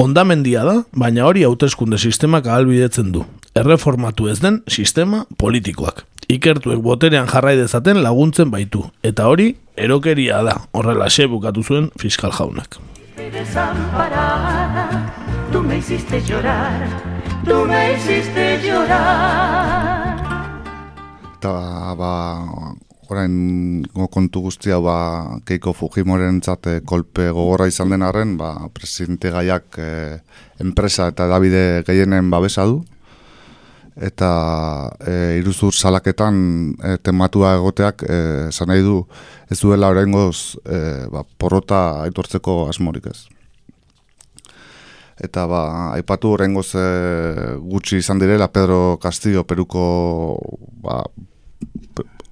Ondamendia da, baina hori hauteskunde sistemak ahalbidetzen du. Erreformatu ez den sistema politikoak. Ikertuek boterean jarrai dezaten laguntzen baitu. Eta hori, erokeria da, horrela bukatu zuen fiskal jaunak. Tu me hiciste llorar, tu me hiciste llorar. Eta, ba, orain kontu guztia ba, Keiko Fujimoren zate kolpe gogorra izan den arren, ba, presidente gaiak e, enpresa eta Davide gehienen babesa du. Eta e, iruzur salaketan e, tematua egoteak esan nahi du ez duela orain goz e, ba, porrota aitortzeko asmorik ez. eta ba, aipatu horrengoz e, gutxi izan direla Pedro Castillo Peruko ba,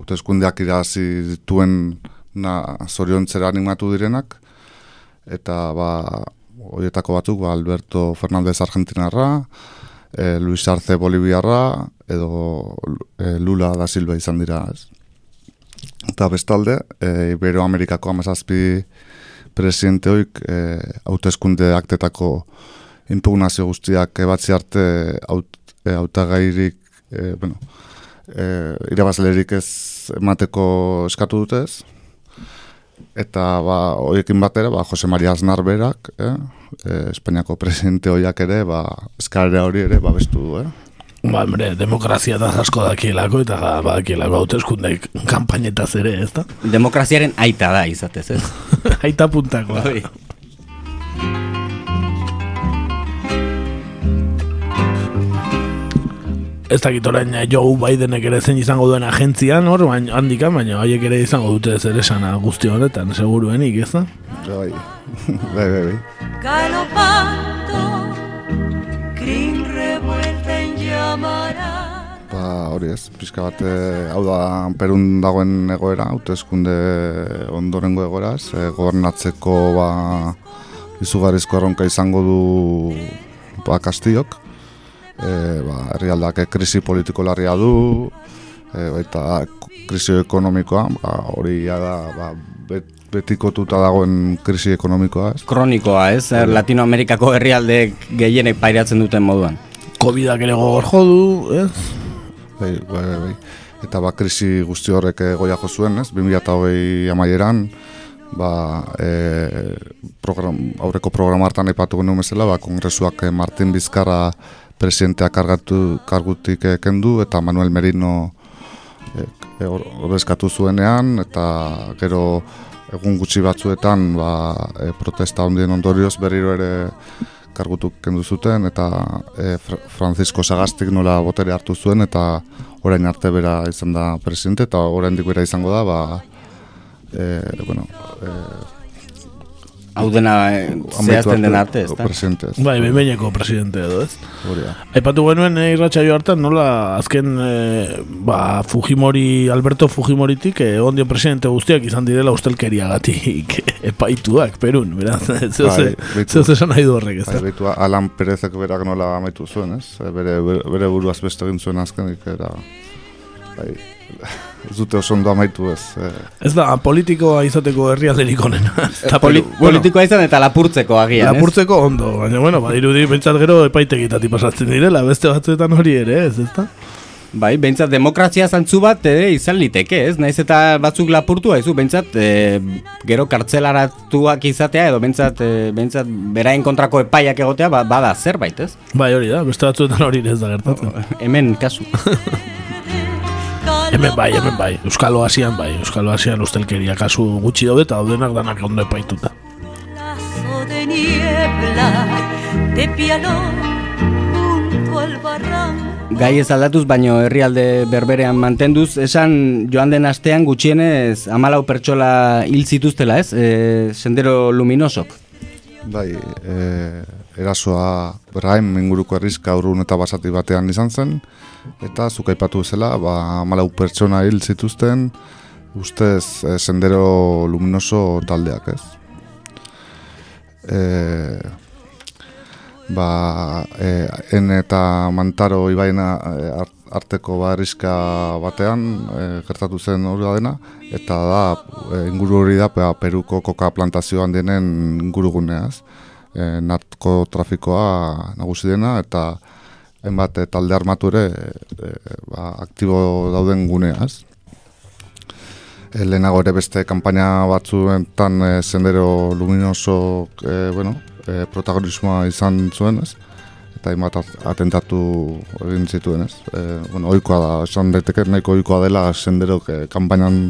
hauteskundeak irazi dituen na, zoriontzera animatu direnak eta ba, horietako batzuk ba, Alberto Fernández Argentinarra, e, Luis Arce Boliviarra edo e, Lula da Silva izan dira ez. Eta bestalde, e, Iberoamerikako amazazpi presidente hoik e, hauteskunde aktetako impugnazio guztiak ebatzi arte haut, e, hautagairik, e, bueno, e, irabazlerik ez emateko eskatu dutez. Eta ba, horiekin batera, ba, Jose Maria Aznar berak, eh? e, Espainiako presidente hoiak ere, ba, eskalera hori ere babestu du, eh? Ba, hombre, demokrazia da asko dakielako eta badakielako hauteskundeik kanpainetaz ere, ez da? Demokraziaren aita da izatez, ez? Aita puntakoa. Ez dakit orain eh, Joe Bidenek ere zein izango duen agentzian, hor, baina handikan, baina haiek ere izango dute zer esana guzti honetan, seguruenik, ez da? Bai, bai, bai, bai. galopando, crin revuelta en llamará. Ba, hori ez, pixka bat, eh, hau da, perun dagoen egoera, hauteskunde ondorengo egoeraz, e, gobernatzeko, ba, izugarrizko erronka izango du, ba, Kastillok, e, ba, herrialdak krisi politiko larria du, e, baita krisi ekonomikoa, ba, hori ja da, ba, bet, betikotuta dagoen krisi ekonomikoa, ez? Kronikoa, ez? Latinoamerikako herrialdeek gehienek pairatzen duten moduan. Covidak ere gogor jodu, ez? Bai, bai, bai, bai. Eta ba, krisi guzti horrek eh, goia jo zuen, ez? 2008 amaieran, ba, e, program, aurreko programa hartan aipatu genuen bezala, ba, kongresuak eh, Martin Bizkarra presidenteak kargatu, kargutik eh, kendu, eta Manuel Merino e, e, or- ordezkatu zuenean, eta gero egun gutxi batzuetan ba, e, protesta ondien ondorioz berriro ere kargutuk kendu zuten eta e, Fra- Francisco Sagastik nola botere hartu zuen eta orain arte bera izan da presidente eta oraindik bera izango da ba, e, bueno, e, Hau dena eh, zehazten den arte, ez da? Presidente, ez. Bai, behinbeineko presidente edo, ez? Hori da. Aipatu genuen eh, irratsaio hartan nola azken eh, ba, Fujimori, Alberto Fujimoritik eh, ondio presidente guztiak izan direla ustelkeriagatik epaituak, Perun, beraz, zeo Bai, ze, esan nahi du horrek, ez Bai, da? behitu, Alan Perezek berak nola amaitu zuen, ez? E, Bere, bere buruaz beste egin zuen azkenik, era... Bai, ez dute oso ondo amaitu ez. E, Ez da, politikoa izateko herrialderik onena. ez da, Poli Peru. politikoa izan eta lapurtzeko agian, ez? Lapurtzeko ondo, baina bueno, badirudi bentsat gero epaitegitatik pasatzen direla, beste batzuetan hori ere, ez, ez da? Bai, behintzat demokrazia zantzu bat ere izan liteke, ez? Naiz eta batzuk lapurtu haizu, behintzat e, gero kartzelaratuak izatea edo behintzat, e, behintzat berain kontrako epaiak egotea ba, bada zerbait, ez? Bai, hori da, beste batzuetan hori ez da gertatzen. Hemen kasu. Hemen bai, hemen bai, Euskalo Asian bai, Euskalo Asian ustelkeria kasu gutxi daude eta daudenak danak ondo epaituta. De niebla, de piano. Gai ez aldatuz, baino herrialde berberean mantenduz, esan joan den astean gutxienez amalau pertsola hil zituztela, ez? E, sendero luminosok. bai, e, erasoa Raim inguruko herrizka urrun eta basati batean izan zen, eta zuk aipatu zela, ba, malau pertsona hil zituzten, ustez e, sendero luminoso taldeak, ez? E, ba, e, en eta Mantaro ibaina art- arteko ba, herriska batean e, gertatu zen hori da dena, eta da e, inguru hori da ba, Peruko koka plantazioan denen inguruguneaz. E, narko trafikoa nagusi dena eta hainbat e, talde armatu ere e, ba, aktibo dauden guneaz. E, lehenago ere beste kanpaina batzuetan e, sendero luminoso e, bueno, e, protagonismoa izan zuen ez eta hainbat at- atentatu egin zituen ez e, bueno, oikoa da, esan daiteke nahiko oikoa dela sendero e, kanpainan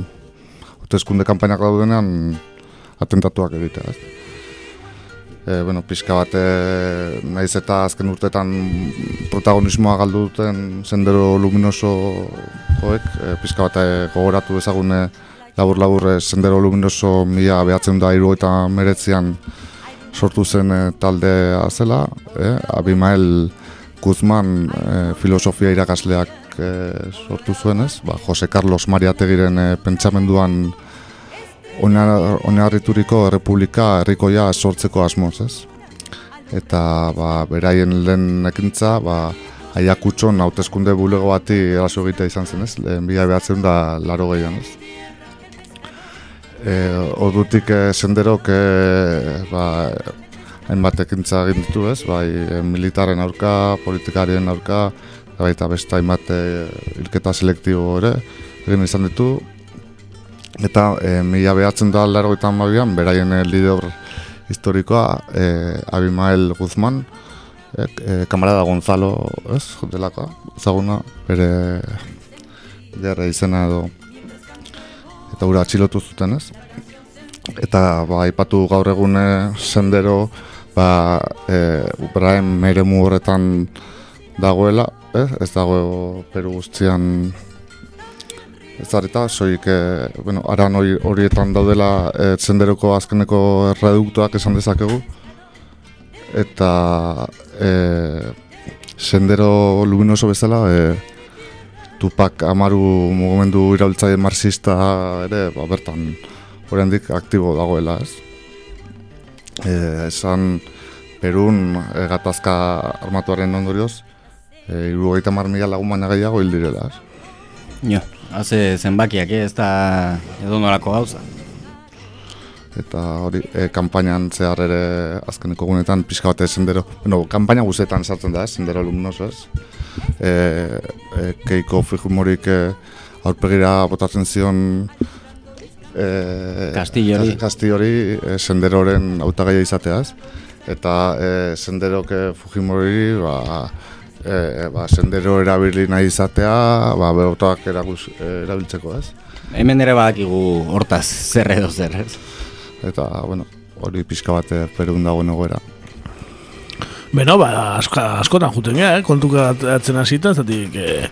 hauteskunde kanpainak daudenean atentatuak egitea ez e, bueno, pixka bat e, naiz eta azken urtetan protagonismoa galdu duten sendero luminoso joek, e, pixka bat e, gogoratu ezagune labur-labur e, sendero luminoso mila behatzen da iru eta meretzian sortu zen e, taldea zela, e, Abimael Guzman e, filosofia irakasleak e, sortu zuen ez, ba, Jose Carlos Mariategiren e, pentsamenduan oinarrituriko errepublika herrikoia sortzeko asmoz ez. Eta ba, beraien lehen ekintza, ba, aiakutxon hauteskunde bulego bati eraso egitea izan zen ez, lehen bila behatzen da laro gehiago ez. E, ordutik e, senderok e, ba, hainbat ekintza egin ditu ez, bai militaren aurka, politikarien aurka, eta beste hainbat e, ilketa selektibo ere, egin izan ditu. Eta e, mila behatzen da laro eta amabian, beraien lider historikoa, e, Abimael Guzman, e, e, kamarada Gonzalo, ez, delaka, ezaguna, bere gerra izena edo eta ura atxilotu zuten ez. Eta ba, ipatu gaur egun sendero ba, e, Ubraen meremu horretan dagoela, eh? ez dago Peru guztian ez zareta, soik, e, bueno, aran horietan daudela e, senderoko azkeneko erreduktuak esan dezakegu, eta e, sendero luminoso bezala, e, Tupak amaru mugimendu iraultzaile marxista ere, ba, bertan horrendik aktibo dagoela, ez? E, esan Perun e, gatazka armatuaren ondorioz, e, irugaita mar mila lagun baina gehiago hil direla, ez? Jo, haze zenbakiak, ez da edo nolako gauza. Eta hori, e, kampainan zehar ere azkeneko gunetan pixka bat sendero, bueno, kampaina guzetan sartzen da, sendero alumnos, ez? E, e, keiko Fujimorik e, aurpegira botatzen zion e, Kastillo hori e, senderoren hautagaia izateaz eta e, senderok Fujimori ba, e, ba, sendero erabili nahi izatea ba, behotak erabiltzeko ez? Hemen ere badakigu hortaz zer edo zer ez? Eta bueno, hori pixka bat perun dago nogoera Beno, ba, asko, askotan juten gara, eh? kontuka atzen hasita, zatik, eh,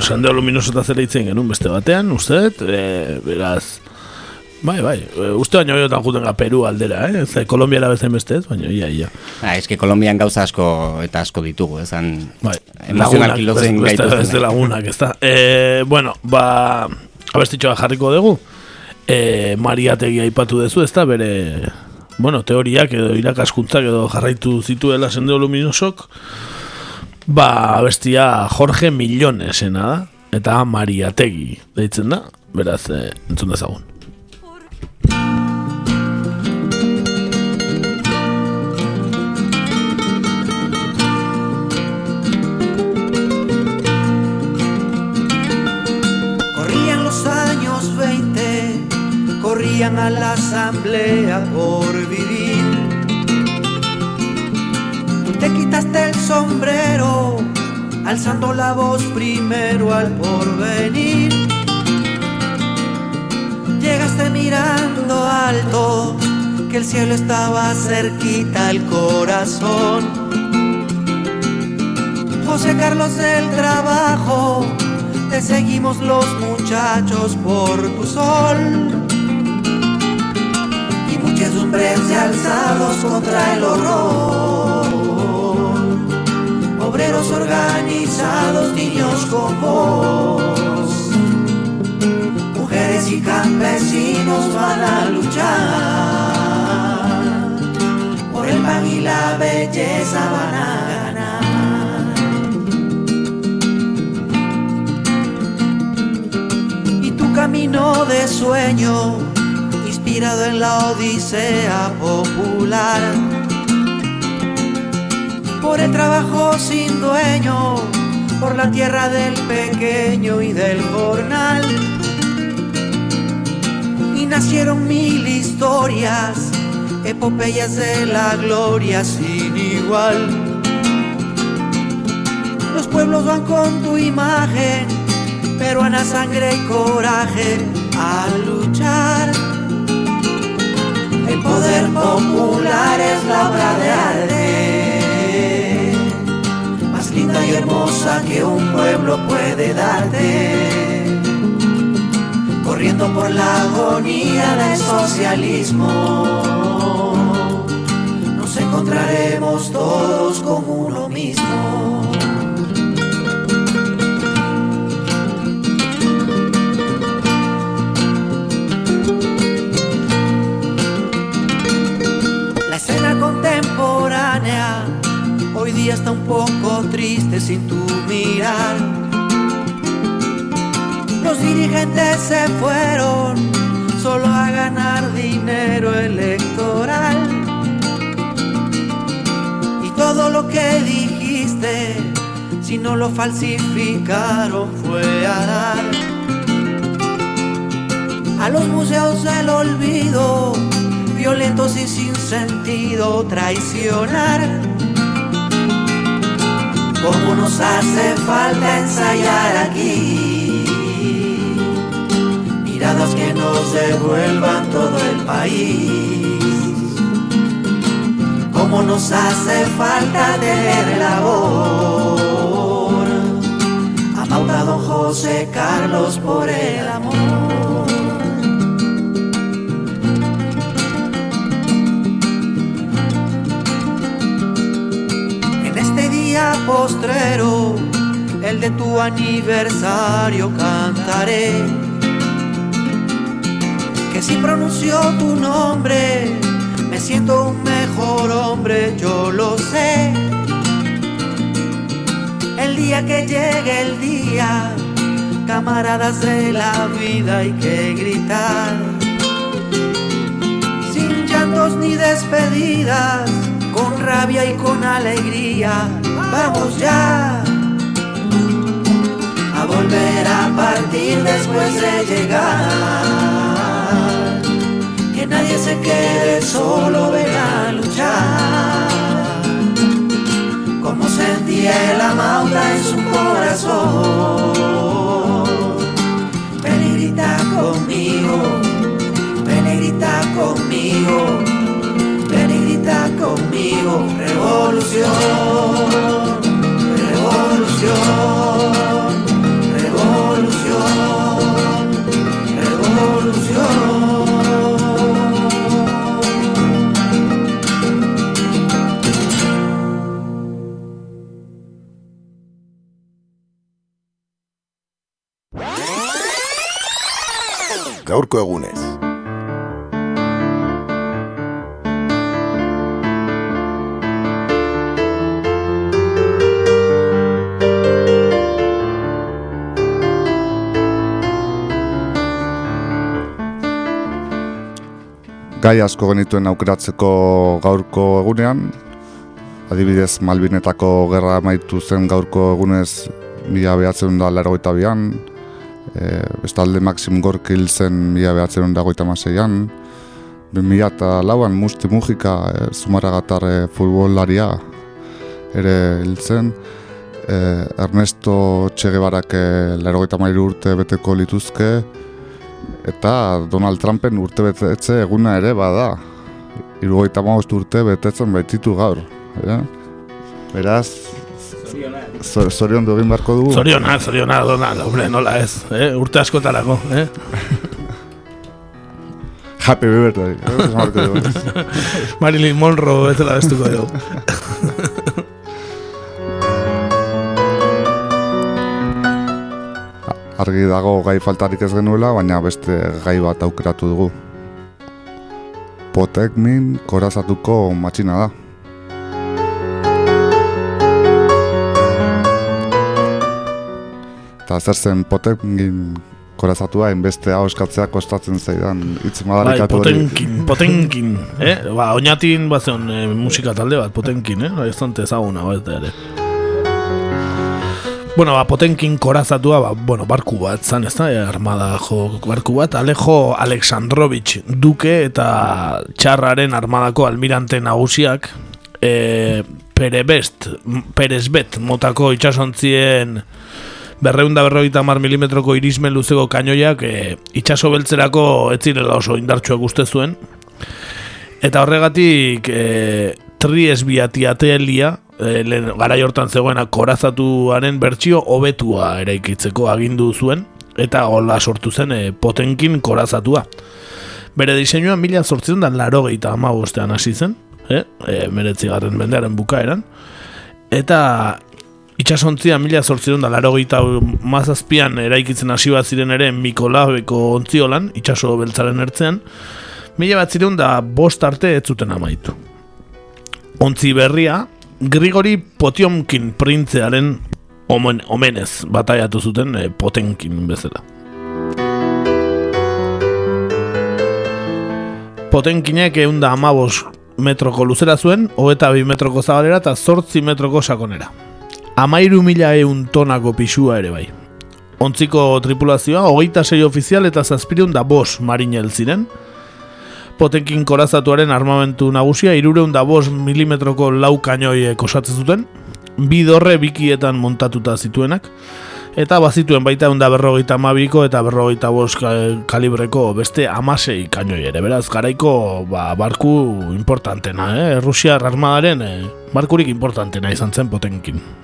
sendero luminoso eta zera itzen genuen beste batean, uste, eh, beraz, Bai, bai, e, uste baino jotan juten Peru aldera, eh? Ez, Kolombiara bezain beste ez, baina ia, ia. Ah, ez que Kolombian gauza asko eta asko ditugu, ezan bai, emozionalki lotzen gaitu. Ez de lagunak, ez da. E, bueno, ba, abestitxoa jarriko dugu. E, Mariategi aipatu dezu, ez da, bere, bueno, teoriak edo irakaskuntzak edo jarraitu zituela sendeo luminosok. Ba, abestia Jorge Millonesena da, eta Mariategi deitzen da, beraz, e, entzun dezagun. Corrían los años 20, corrían a la asamblea por vivir. Te quitaste el sombrero, alzando la voz primero al porvenir Llegaste mirando alto, que el cielo estaba cerquita al corazón. José Carlos del trabajo, te seguimos los muchachos por tu sol. Y muchedumbres de alzados contra el horror. Obreros organizados, niños con y campesinos van a luchar. Por el pan y la belleza van a ganar. Y tu camino de sueño, inspirado en la odisea popular. Por el trabajo sin dueño, por la tierra del pequeño y del jornal nacieron mil historias, epopeyas de la gloria sin igual. Los pueblos van con tu imagen, peruana sangre y coraje a luchar. El poder popular es la obra de arte, más linda y hermosa que un pueblo puede darte corriendo por la agonía del socialismo. encontraremos todos con uno mismo. La escena contemporánea hoy día está un poco triste sin tu mirar. Los dirigentes se fueron solo a ganar dinero electoral. Y todo lo que dijiste, si no lo falsificaron, fue a dar a los museos del olvido, violentos y sin sentido, traicionar. Como nos hace falta ensayar aquí que nos devuelvan todo el país. Como nos hace falta tener labor. Amauta a don José Carlos por el amor. En este día postrero, el de tu aniversario cantaré si pronuncio tu nombre me siento un mejor hombre, yo lo sé. El día que llegue el día, camaradas de la vida hay que gritar. Sin llantos ni despedidas, con rabia y con alegría, vamos ya a volver a partir después de llegar. Nadie se quede solo, ven a luchar. Como sentía el amauta en su corazón. Ven y grita conmigo, ven y grita conmigo, ven y grita conmigo. Revolución. Revolución, Gaurko egunez. gai asko genituen aukeratzeko gaurko egunean, adibidez Malbinetako gerra amaitu zen gaurko egunez mila behatzen da largoita bian, e, bestalde Maxim Gorki hil zen mila behatzen da goita maseian, mila eta Musti Mujika, e, Zumarragatar e, futbolaria ere hil zen, e, Ernesto Che Guevarak e, largoita mairu urte beteko lituzke, eta Donald Trumpen urte betetze eguna ere bada. Irugoita maost urte betetzen baititu gaur. Eh? Beraz, zo- zorion egin beharko dugu. Zoriona, zoriona, Donald, hombre, nola ez, eh? urte askotarako, eh? Happy birthday. dugu. Marilyn Monroe ez dela bestuko dugu. Argi dago gai faltarik ez genuela, baina beste gai bat aukeratu dugu. Potekmin korazatuko matxina da. Eta zer zen Potekmin korazatua, hainbeste hau kostatzen zaidan hitz Bai, madarikatu hori. potenkin, potenkin, eh? Ba, oinatin bazen eh, musika talde bat, potenkin, eh? Ez dante ezaguna, ba, ez da ere. Bueno, ba, potenkin korazatua, ba, bueno, barku bat, zan, ez da, eh, armada jo, barku bat, Alejo Aleksandrovich duke eta txarraren armadako almirante nagusiak, e, Perebest, Perezbet motako itxasontzien berreunda berrogeita mar milimetroko irismen luzeko kainoiak e, itxaso beltzerako ez zirela oso indartsuak uste zuen. Eta horregatik e, Tries biatiatelia, e, lehen garai hortan zegoena korazatuaren bertsio hobetua eraikitzeko agindu zuen, eta hola sortu zen e, potenkin korazatua. Bere diseinuan mila sortzen da laro gehieta hasi zen, eh? e, meretzigarren mendearen bukaeran. Eta itxasontzia mila zortzirun da laro gita mazazpian eraikitzen hasi bat ziren ere Mikolabeko ontziolan, itxaso beltzaren ertzean, mila bat ziren da bost arte ez zuten amaitu. Ontzi berria, Grigori Potiomkin printzearen omen, omenez bataiatu zuten e, Potenkin bezala. Potenkinek egun da amabos metroko luzera zuen, hogeta bi metroko zabalera eta zortzi metroko sakonera. Amairu mila eun tonako pisua ere bai. Ontziko tripulazioa, hogeita sei ofizial eta zazpireun da bos marinel ziren. Potenkin korazatuaren armamentu nagusia, irureun da bos milimetroko lau kainoi osatzen zuten, bi dorre bikietan montatuta zituenak, eta bazituen baita da berrogeita mabiko eta berrogeita bost kalibreko beste amasei kainoi ere, beraz, garaiko ba, barku importantena, eh? Rusia armadaren eh, barkurik importantena izan zen potenkin.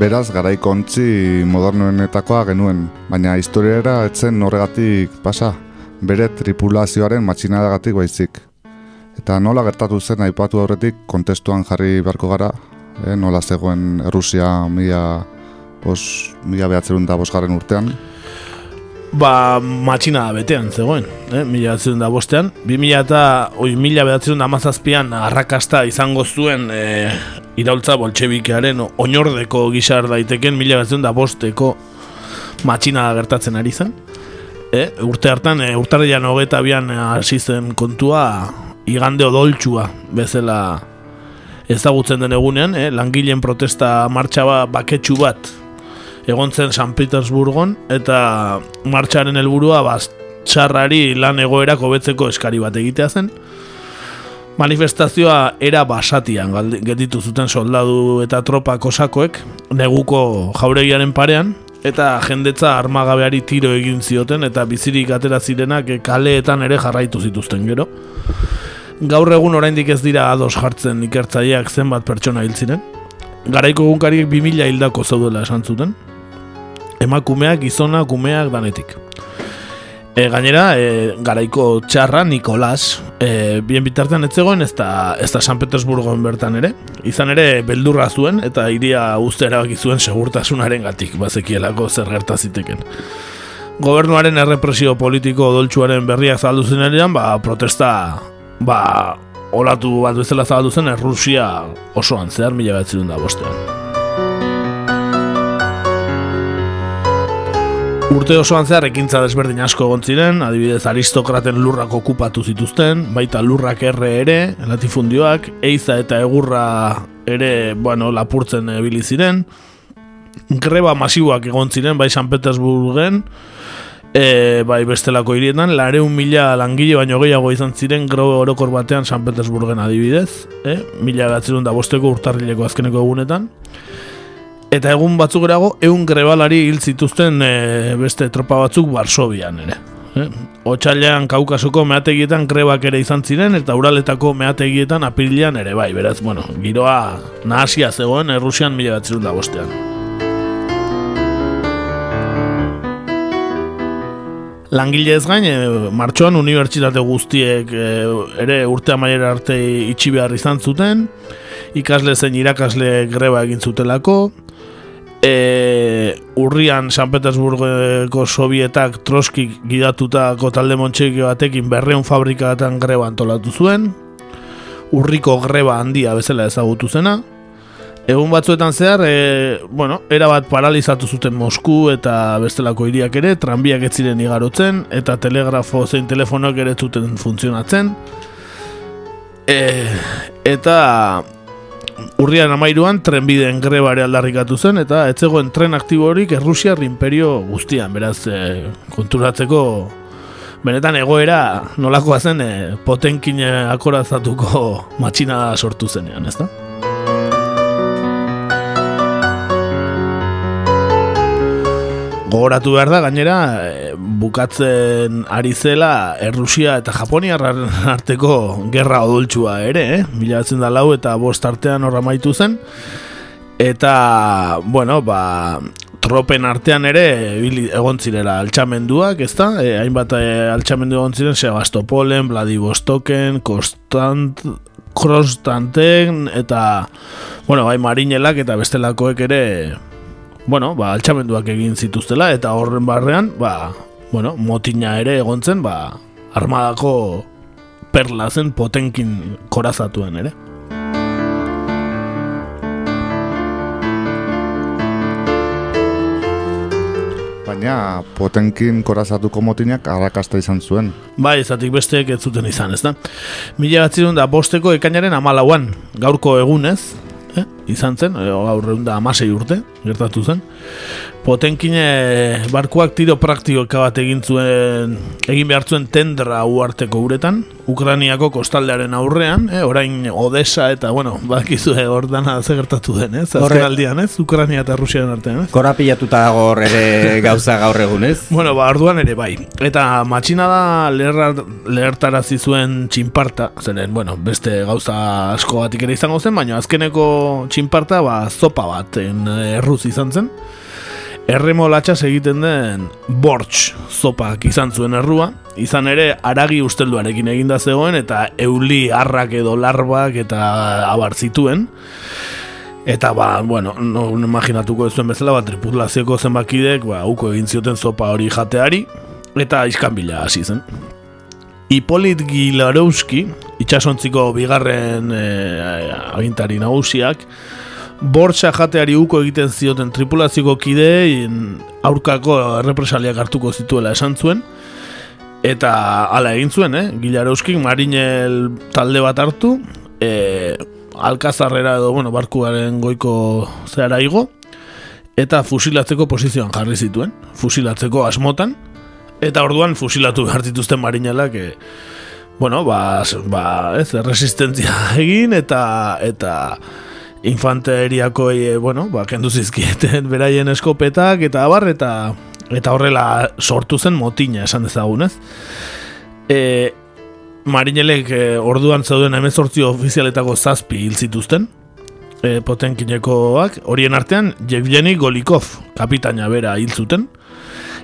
Beraz, garaiko ontzi modernoenetakoa genuen, baina historiara etzen horregatik pasa, bere tripulazioaren matxinadagatik baizik. Eta nola gertatu zen aipatu aurretik kontestuan jarri beharko gara, eh, nola zegoen Rusia mila, bos, mila behatzerun da bosgarren urtean. Ba, matxina betean zegoen, eh? mila behatzerun da bostean. Bi mila eta, oi, mila behatzerun da mazazpian arrakasta izango zuen e, iraultza boltsebikearen oinordeko gizar daiteken mila behatzerun da bosteko matxina gertatzen ari zen. E, urte hartan, e, urtarrian hogeta bian hasi zen kontua igande odoltsua bezala ezagutzen den egunean, eh? langileen protesta martxa ba, baketsu bat egon zen San Petersburgon eta martxaren helburua ba, txarrari lan egoerak hobetzeko eskari bat egitea zen. Manifestazioa era basatian gelditu zuten soldadu eta tropa kosakoek neguko jauregiaren parean eta jendetza armagabeari tiro egin zioten eta bizirik atera zirenak kaleetan ere jarraitu zituzten gero gaur egun oraindik ez dira ados jartzen ikertzaileak zenbat pertsona hil ziren. Garaiko egunkariek 2000 hildako zaudela esan zuten. Emakumeak, gizona, kumeak danetik. E, gainera, e, garaiko txarra Nikolas, e, bien bitartean ez zegoen, ez da, ez da San Petersburgoen bertan ere. Izan ere, beldurra zuen eta iria uste erabaki zuen segurtasunaren gatik, bazekielako zer gertaziteken. Gobernuaren errepresio politiko doltsuaren berriak zaldu zen ba, protesta ba, olatu bat bezala zabaldu zen Errusia osoan zehar mila bat da bostean. Urte osoan zehar ekintza desberdin asko egon ziren, adibidez aristokraten lurrak okupatu zituzten, baita lurrak erre ere, latifundioak, eiza eta egurra ere, bueno, lapurtzen ebili ziren, greba masiboak egon ziren, bai San Petersburgen, E, bai bestelako hirietan, lareun mila langile baino gehiago izan ziren grobe orokor batean San Petersburgen adibidez, e, mila batzerun da bosteko urtarrileko azkeneko egunetan. Eta egun batzuk erago, egun grebalari hil zituzten e, beste tropa batzuk Barsobian ere. E, Otsailean kaukasoko meategietan grebak ere izan ziren, eta uraletako meategietan apirilean ere bai, beraz, bueno, giroa nahasia zegoen Errusian mila batzerun da bostean. Langile ez gain, e, martxoan unibertsitate guztiek e, ere urte amaiera arte itxi behar izan zuten, ikasle zen irakasle greba egin zutelako, e, urrian San Petersburgoko sovietak troskik gidatutako talde montxeiko batekin berreun fabrikatan greba antolatu zuen, urriko greba handia bezala ezagutu zena, Egun batzuetan zehar, e, bueno, erabat paralizatu zuten Mosku eta bestelako hiriak ere, tranbiak ez ziren igarotzen, eta telegrafo zein telefonoak ere zuten funtzionatzen. E, eta urrian amairuan trenbideen grebare aldarrikatu zen, eta etzegoen tren aktiborik Errusiar imperio guztian, beraz, e, konturatzeko benetan egoera nolakoa zen e, potenkin akorazatuko matxina sortu zenean, ez da? Gogoratu behar da, gainera, eh, bukatzen ari zela Errusia eta Japoniarren arteko gerra odoltsua ere, eh? Mila da lau eta bost artean horra maitu zen. Eta, bueno, ba, tropen artean ere egon zirela altxamenduak, ezta? E, hainbat e, altxamendu egon ziren, Sebastopolen, Vladivostoken, Kostant, Krostanten, eta, bueno, bai marinelak eta bestelakoek ere, bueno, ba, altxamenduak egin zituztela, eta horren barrean, ba, bueno, motina ere egon zen, ba, armadako perla zen potenkin korazatuen ere. Baina potenkin korazatuko motinak arrakasta izan zuen. Bai, ezatik besteek ez zuten izan, ez da? Mila batzirun da bosteko ekainaren amalauan, gaurko egunez, eh? Izan zen, e, gaur egun da amasei urte, gertatu zen. Potenkine barkuak tiro praktikoka bat egin zuen, egin behar zuen tendra uarteko uretan, Ukraniako kostaldearen aurrean, eh? orain Odessa eta, bueno, bakizu hor dana ze gertatu den, ez? Azken aldian, ez? Ukrania eta Rusiaren artean, ez? Korapilatuta dago hor ere gauza gaur egunez. Bueno, ba, orduan ere bai. Eta matxina da leherra, lehertarazi zuen txinparta, zeren, bueno, beste gauza asko batik ere izango zen, baina azkeneko txinparta, ba, zopa bat en, erruz izan zen. Erremolatxas egiten den bortx zopak izan zuen errua, izan ere aragi ustelduarekin eginda zegoen eta euli harrak edo larbak eta abar zituen. Eta ba, bueno, no, no imaginatuko ez zuen bezala, ba, tripulazioko zenbakidek, ba, uko egin zioten zopa hori jateari, eta iskanbila hasi zen. Hipolit Gilarowski, itxasontziko bigarren e, agintari nagusiak, bortxa jateari uko egiten zioten tripulazioko kidein aurkako errepresaliak hartuko zituela esan zuen, eta hala egin zuen, eh? Gilarowski marinel talde bat hartu, e, alkazarrera edo, bueno, barkuaren goiko zehara igo, eta fusilatzeko posizioan jarri zituen, fusilatzeko asmotan, eta orduan fusilatu behar dituzten marinelak, e, bueno, ba, ba, ez, resistentzia egin, eta, eta infanteriako, e, bueno, ba, kendu zizkieten beraien eskopetak, eta abar, eta, eta horrela sortu zen motina esan dezagun, ez? E, marinelek e, orduan zeuden emezortzi ofizialetako zazpi hil zituzten, e, potenkinekoak, horien artean Yevgeny Golikov kapitaina bera hil zuten,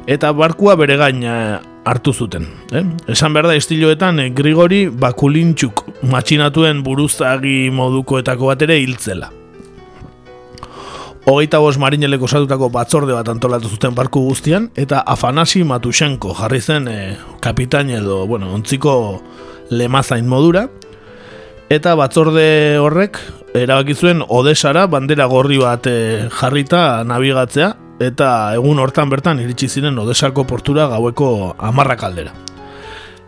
eta barkua bere gain eh, hartu zuten. Eh? Esan behar da estiloetan eh, Grigori Bakulintxuk matxinatuen buruzagi modukoetako bat ere hiltzela. Hogeita bost marineleko osatutako batzorde bat antolatu zuten barku guztian, eta Afanasi Matushenko jarri zen eh, kapitain edo, bueno, ontziko lemazain modura, eta batzorde horrek erabaki zuen Odesara bandera gorri bat eh, jarrita nabigatzea, eta egun hortan bertan iritsi ziren Odesako portura gaueko amarrak aldera.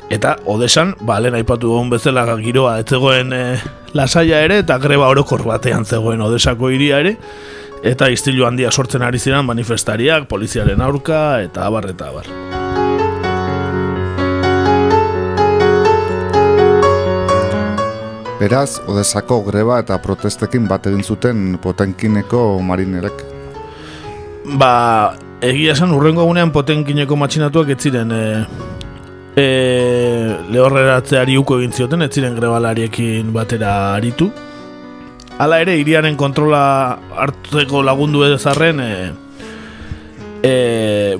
Eta Odesan, ba, lehen aipatu egun bezala giroa ez zegoen e, lasaia ere, eta greba orokor batean zegoen Odesako hiria ere, eta istilu handia sortzen ari ziren manifestariak, poliziaren aurka, eta abar eta abar. Beraz, Odesako greba eta protestekin bat egin zuten potenkineko marinerek. Ba, egia esan urrengo egunean potenkineko matxinatuak ez ziren e, e, lehorreratzeari uko egin zioten, ez ziren grebalariekin batera aritu. Hala ere, iriaren kontrola hartzeko lagundu ezarren, e, e,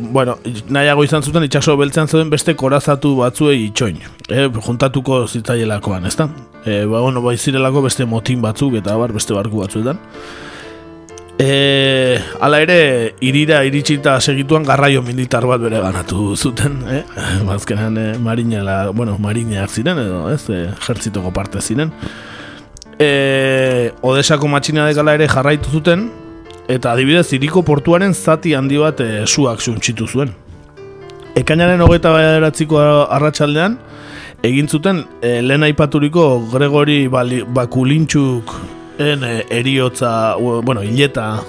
bueno, nahiago izan zuten itxaso beltzean zeuden beste korazatu batzuei itxoin. E, juntatuko zitzaielakoan, ezta? E, ba, bueno, bai zirelako beste motin batzuk eta bar beste barku batzuetan. E, ala ere, irira iritsita segituan garraio militar bat bere ganatu zuten, eh? Bazkenan e, marinela, bueno, marineak ziren edo, ez, e, jertzitoko parte ziren. E, Odesako matxina dekala ere jarraitu zuten, eta adibidez, iriko portuaren zati handi bat e, suak suntxitu zuen. Ekainaren hogeita bederatziko arratsaldean egin zuten e, lehen aipaturiko Gregori Bakulintxuk en e, eriotza, bueno, hileta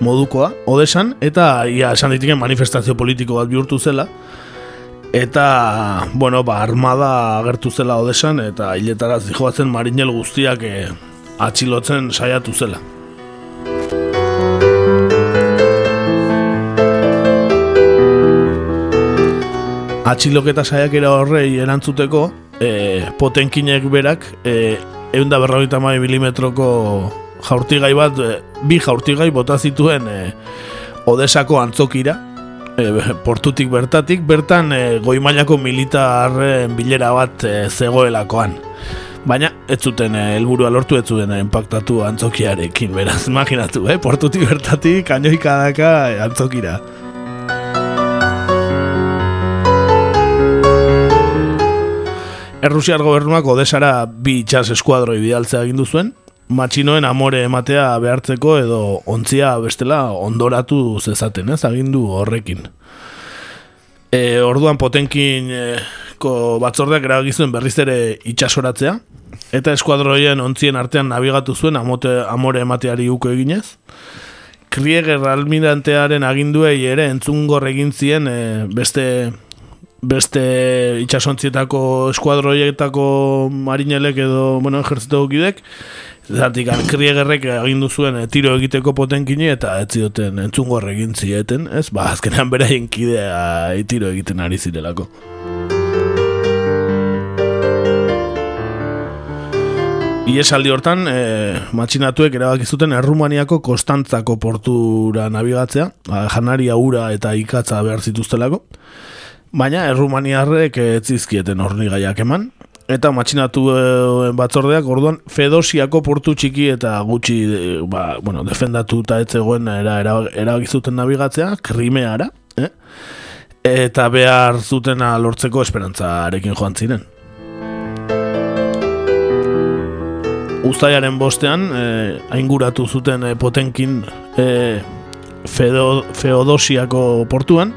modukoa, odesan, eta ia esan ditiken manifestazio politiko bat bihurtu zela, eta, bueno, ba, armada agertu zela odesan, eta hiletara zijoatzen marinel guztiak e, atxilotzen saiatu zela. atxiloketa saiakera horrei erantzuteko e, potenkinek berak e, eunda berrogeita mai milimetroko jaurtigai bat, e, bi jaurtigai bota zituen e, Odesako antzokira, e, portutik bertatik, bertan e, goi mailako militarren bilera bat e, zegoelakoan. Baina ez zuten helburua lortu ez zuten enpaktatu antzokiarekin, beraz, imaginatu, eh? portutik bertatik, kainoikadaka eh, antzokira. Errusiar gobernuak odesara bi itxas eskuadroi bidaltzea egindu zuen, matxinoen amore ematea behartzeko edo ontzia bestela ondoratu zezaten, ez agindu horrekin. E, orduan potenkin e, ko batzordeak erabakizuen berriz ere itxasoratzea, eta eskuadroien ontzien artean nabigatu zuen amote, amore emateari uko eginez. Krieger almirantearen aginduei ere entzungor egin zien e, beste beste itxasontzietako eskuadroietako marinelek edo bueno, ejertzito gidek Zatik, kriegerrek agindu zuen e, tiro egiteko potenkini eta ez zioten entzungor egin zieten, ez? Ba, azkenean beraien kidea e, tiro egiten ari zirelako. Iesaldi hortan, e, matxinatuek erabaki zuten Errumaniako Kostantzako portura nabigatzea, janaria ura eta ikatza behar zituztelako, baina Errumaniarrek ez zizkieten horni gaiak eman, eta matxinatu batzordeak orduan Fedosiako portu txiki eta gutxi ba, bueno, defendatu eta ez zegoen era, erabaki zuten nabigatzea, krimeara, eh? eta behar zutena lortzeko esperantzarekin joan ziren. Uztaiaren bostean, eh, ainguratu zuten eh, potenkin eh, Feodosiako portuan,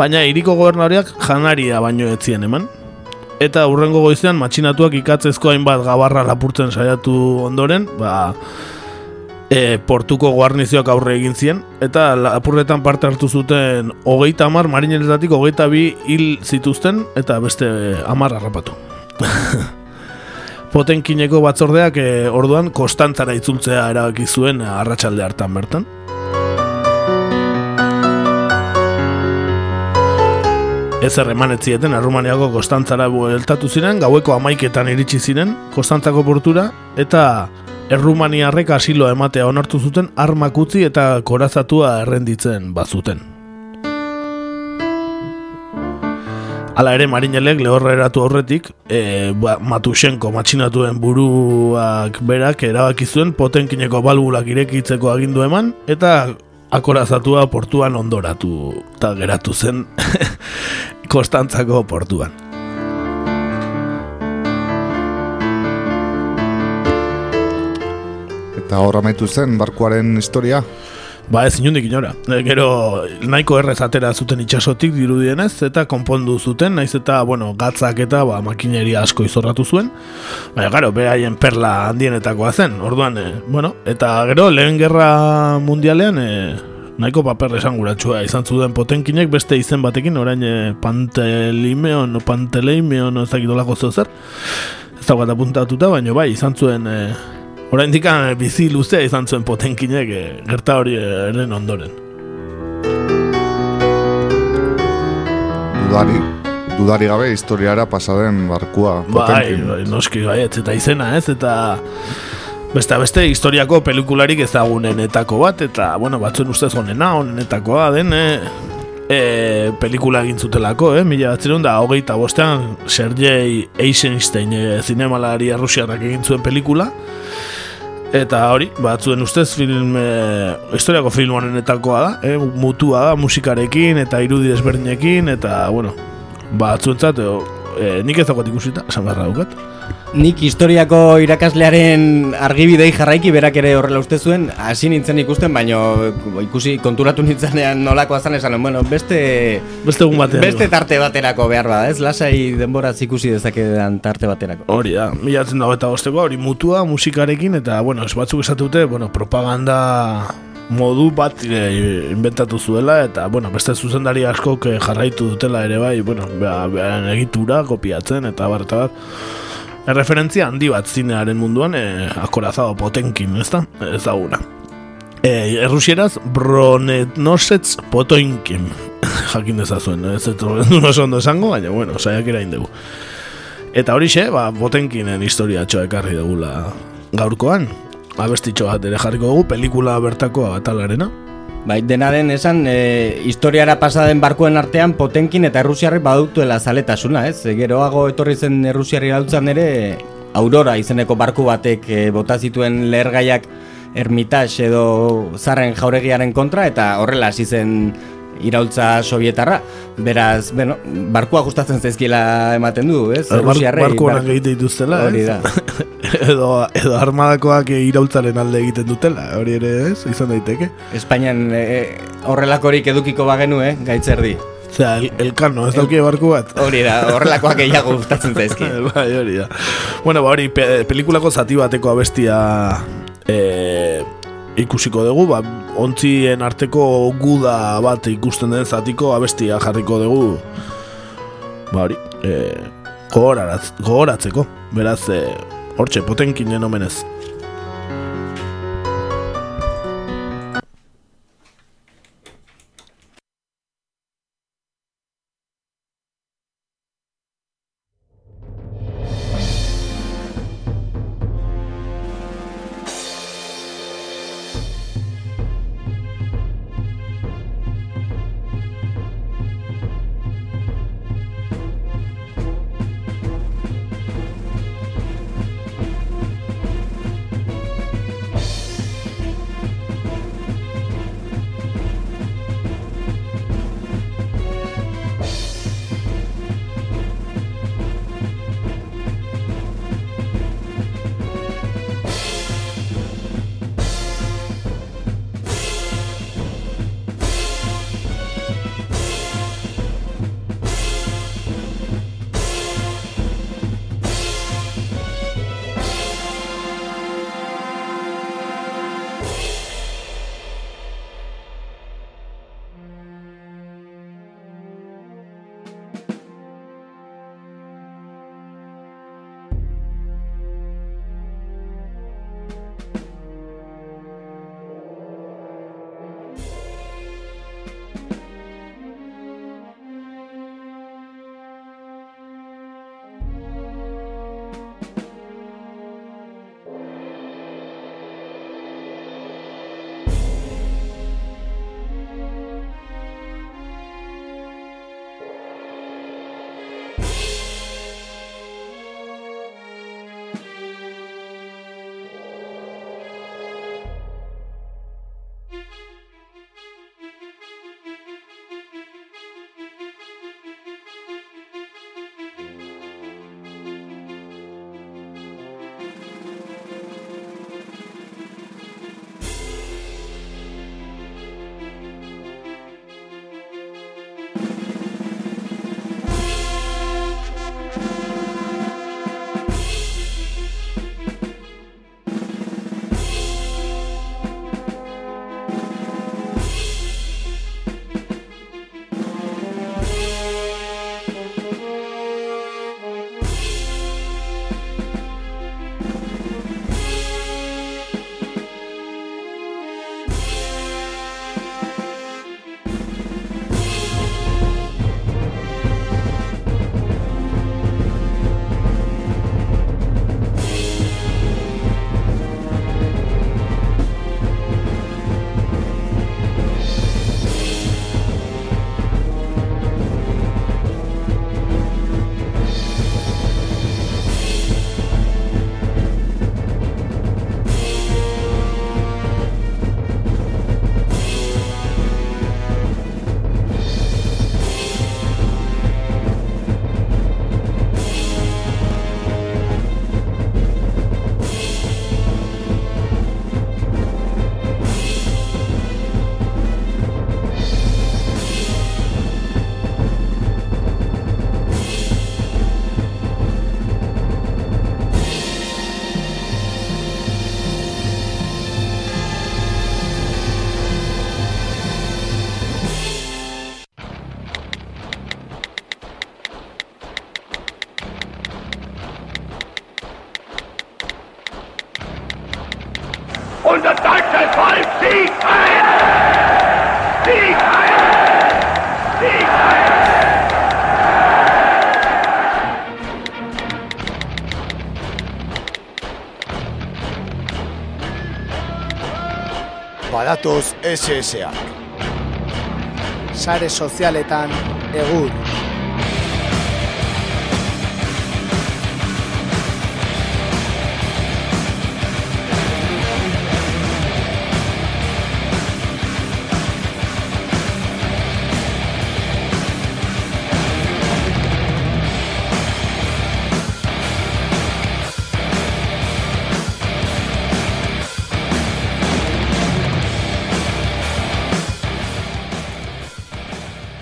baina iriko gobernariak janaria baino etzien eman. Eta urrengo goizean matxinatuak ikatzezko hainbat gabarra lapurtzen saiatu ondoren, ba, e, portuko guarnizioak aurre egin zien, eta lapurretan parte hartu zuten hogeita amar, marineletatik hogeita bi hil zituzten, eta beste amar harrapatu. Potenkineko batzordeak e, orduan kostantzara itzultzea erabaki zuen arratsalde hartan bertan. Ez erremanetzieten Errumaniako Kostantzara bueltatu ziren, gaueko amaiketan iritsi ziren Kostantzako portura, eta Errumaniarrek asilo ematea onartu zuten armakutzi eta korazatua errenditzen bazuten. Hala ere, marinelek lehorra eratu horretik, e, ba, Matusenko matxinatuen buruak berak erabaki zuen potenkineko balbulak irekitzeko agindu eman, eta akorazatua portuan ondoratu eta geratu zen Kostantzako portuan. Eta hor amaitu zen barkuaren historia? Ba ez inundik inora. E, gero nahiko errez atera zuten itxasotik dirudienez eta konpondu zuten, naiz eta, bueno, gatzak eta ba, makineria asko izorratu zuen. Baina, gero, behaien perla handienetakoa zen. Orduan, e, bueno, eta gero lehen gerra mundialean e, nahiko paper esan izan zuden potenkinek beste izen batekin, orain e, pantelimeon, panteleimeon, ezakitolako zer. Ez da bat apuntatuta, baina bai, izan zuen... E, Horain dikan bizi luzea izan zuen potenkinek e, gerta hori eren ondoren. Dudari, dudari gabe historiara pasaden barkua potenkin. Bai, bai, noski bai, ez eta izena ez, eta beste beste historiako pelikularik ezagunenetako bat, eta bueno, batzuen ustez honena, honenetakoa den, e, e, pelikula egin zutelako, eh? mila batzerun da, hogeita bostean, Sergei Eisenstein e, zinemalari arrusiarrak egin zuen pelikula, Eta hori, batzuen ustez film, e, historiako film honenetakoa da, e, mutua da, musikarekin eta irudi desberdinekin, eta, bueno, batzuentzat, e, nik ez dagoet ikusita, esan beharra dukat. Nik historiako irakaslearen argibidei jarraiki berak ere horrela uste zuen, hasi nintzen ikusten, baino ikusi konturatu nintzenean nolako azan esan, bueno, beste beste egun batean. Beste tarte baterako behar bada, ez? Lasai denboraz ikusi dezakedan tarte baterako. Hori da, milatzen dago eta bosteko, hori mutua musikarekin eta bueno, ez batzuk esatute, bueno, propaganda modu bat e, inventatu zuela eta bueno, beste zuzendari askok jarraitu dutela ere bai, bueno, behan egitura kopiatzen eta bar eta bar. Erreferentzia handi bat zinearen munduan e, akorazado potenkin, ez da? Ez da una. E, errusieraz, bronetnosets potoinkin. Jakin dezazuen, ez ez oso ondo esango, baina, bueno, saiak erain dugu. Eta hori xe, ba, potenkinen historia txoa ekarri dugula gaurkoan. Abestitxo bat ere jarriko dugu, pelikula bertako atalarena. Bai, dena den esan, e, historiara pasaden barkuen artean Potenkin eta Errusiarri badutuela zaletasuna, ez? E, geroago etorri zen Errusiarri galtzan ere Aurora izeneko barku batek e, bota zituen lehergaiak Ermitage edo Zarren jauregiaren kontra eta horrela hasi zen iraultza sovietarra. Beraz, bueno, barkua gustatzen zaizkiela ematen du, ez? Bar, Errusiarrei, barko bar- dituztela, Hori ez? da. edo, edo armadakoak iraultzaren alde egiten dutela, hori ere ez, izan daiteke. Espainian e, horrelakorik edukiko bagenu, eh, gaitzerdi. Osea, el, elkano, ez daukie barku bat. Hori da, horrelakoak gehiago gustatzen zaizki. bai, hori da. Bueno, ba, hori, pe, pelikulako zati bateko abestia e, ikusiko dugu, ba, ontzien arteko guda bat ikusten den zatiko abestia jarriko dugu, ba, hori, e, gogoratzeko, beraz, e, hortxe, potenkinen omenez. datoz SSA. Sare sozialetan egur.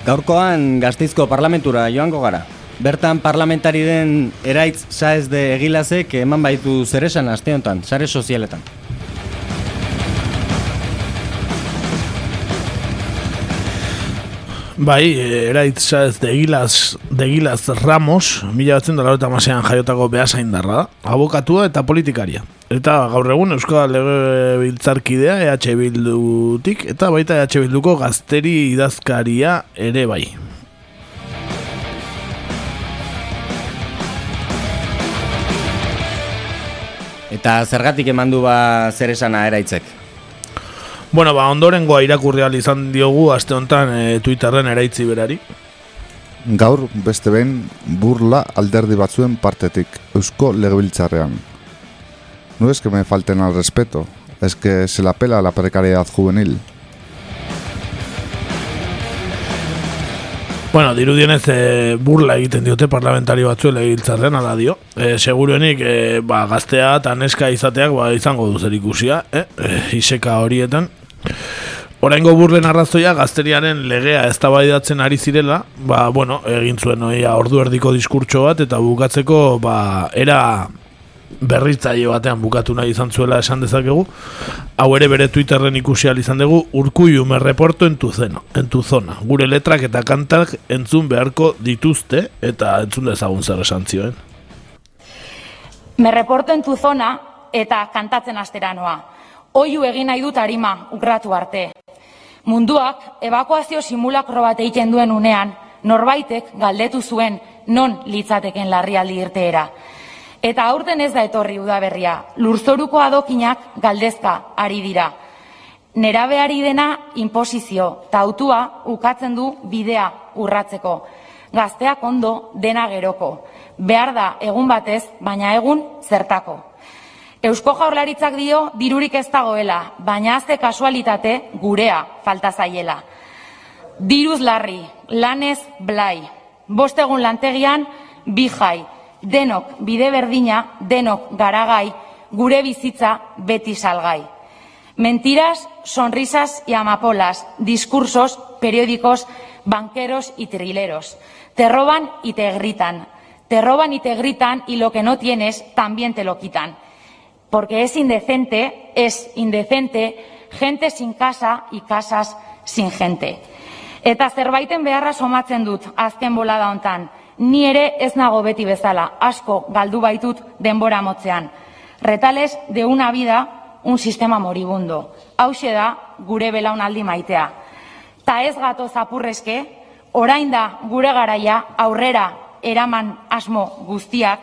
Gaurkoan Gasteizko parlamentura joango gara. Bertan parlamentari den eraitz saez de egilazek eman baitu zeresan aste honetan, sare sozialetan. Bai, eh, eraitz saez de Gilaz, de Gilaz Ramos, mila batzen masean jaiotako behasain darra da, abokatua eta politikaria. Eta gaur egun Euskal Lege Biltzarkidea EH Bildutik eta baita EH Bilduko gazteri idazkaria ere bai. Eta zergatik emandu ba zer esana eraitzek. Bueno, ba, ondorengoa irakurri izan diogu aste honetan e, Twitterren eraitzi berari. Gaur beste behin burla alderdi batzuen partetik Eusko Legebiltzarrean. No es que me falten al respeto, es que se la pela la precariedad juvenil. Bueno, dirudienez e, burla egiten diote parlamentario batzu legebiltzarrean ala dio. E, seguruenik e, ba, gaztea eta neska izateak ba, izango du zer ikusia, eh? E, iseka horietan. Oraingo burlen arrazoia gazteriaren legea eztabaidatzen ari zirela, ba, bueno, egin zuen oia ordu erdiko diskurtso bat eta bukatzeko ba, era berritzaile batean bukatu nahi izan zuela esan dezakegu. Hau ere bere Twitterren ikusi ahal izan dugu, urkuiu me reporto en tu, zeno, en tu zona. Gure letrak eta kantak entzun beharko dituzte eta entzun dezagun zer esan zioen. Me reporto en tu zona eta kantatzen astera noa. Oiu egin nahi dut arima, ugratu arte. Munduak evakuazio simulakro bat egiten duen unean, norbaitek galdetu zuen non litzateken larrialdi irteera. Eta aurten ez da etorri udaberria, lurzoruko adokinak galdezka ari dira. Nerabeari dena inposizio, ta autua ukatzen du bidea urratzeko. Gazteak ondo dena geroko. Behar da egun batez, baina egun zertako. Eusko jaurlaritzak dio dirurik ez dagoela, baina azte kasualitate gurea falta zaiela. Diruz larri, lanez blai. Bost egun lantegian, bi jai. Denok bide berdina, denok garagai, gure bizitza beti salgai. Mentiras, sonrisas y amapolas, discursos, periódicos, banqueros y trileros. Te roban y te gritan. Te roban y te gritan y lo que no tienes también te lo quitan porque es indecente, es indecente gente sin casa y casas sin gente. Eta zerbaiten beharra somatzen dut azken bolada hontan. Ni ere ez nago beti bezala, asko galdu baitut denbora motzean. Retales de una vida, un sistema moribundo. Hauxe da gure belaunaldi maitea. Ta ez gato zapurreske, orain da gure garaia aurrera eraman asmo guztiak,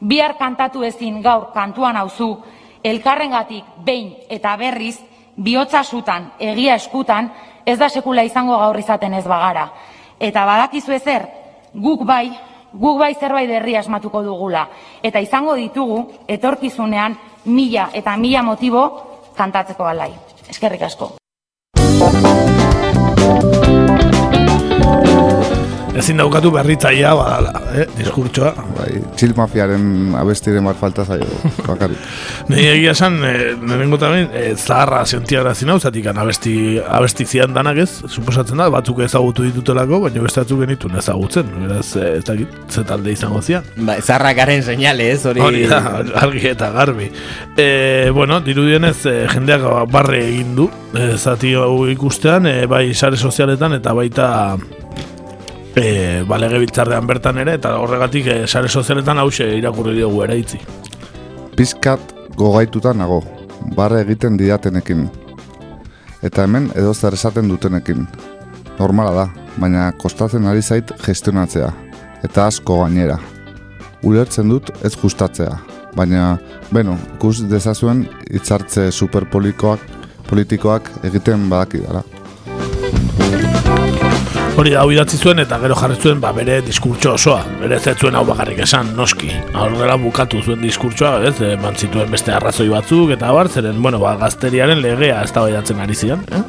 bihar kantatu ezin gaur kantuan auzu, elkarrengatik behin eta berriz, bihotza sutan, egia eskutan, ez da sekula izango gaur izaten ez bagara. Eta badakizu ezer, guk bai, guk bai zerbait derri asmatuko dugula. Eta izango ditugu, etorkizunean, mila eta mila motibo kantatzeko alai. Eskerrik asko. Ezin daukatu berritzaia badala, eh, diskurtsoa. Bai, chill mafiaren abestiren bat falta zaio, bakarrik. Nei egia esan, eh, nirengo tamen, eh, zaharra siontiara zinau, zatik abesti, abesti zian danak ez, suposatzen da, batzuk ezagutu ditutelako, baina beste batzuk genitu ezagutzen, beraz, eh, ez dakit, zetalde izango zian. Ba, zaharra garen seinale ez, hori... Hori da, argi eta garbi. E, bueno, dirudienez, e, jendeak barre egin du, e, zati hau ikustean, e, bai sare sozialetan eta baita e, balege biltzarrean bertan ere, eta horregatik e, sare sozialetan hause irakurri diogu ere itzi. Pizkat gogaituta nago, barre egiten didatenekin. Eta hemen edo zer esaten dutenekin. Normala da, baina kostatzen ari zait gestionatzea. Eta asko gainera. Ulertzen dut ez gustatzea. Baina, beno, ikus dezazuen hitzartze superpolikoak politikoak egiten badaki dara. Hori da, idatzi zuen eta gero jarri zuen ba, bere diskurtso osoa. Bere ez zuen hau bakarrik esan, noski. Horrela bukatu zuen diskurtsoa, ez, eman zituen beste arrazoi batzuk, eta bar, zeren, bueno, ba, gazteriaren legea ez da ari ziren. Eh?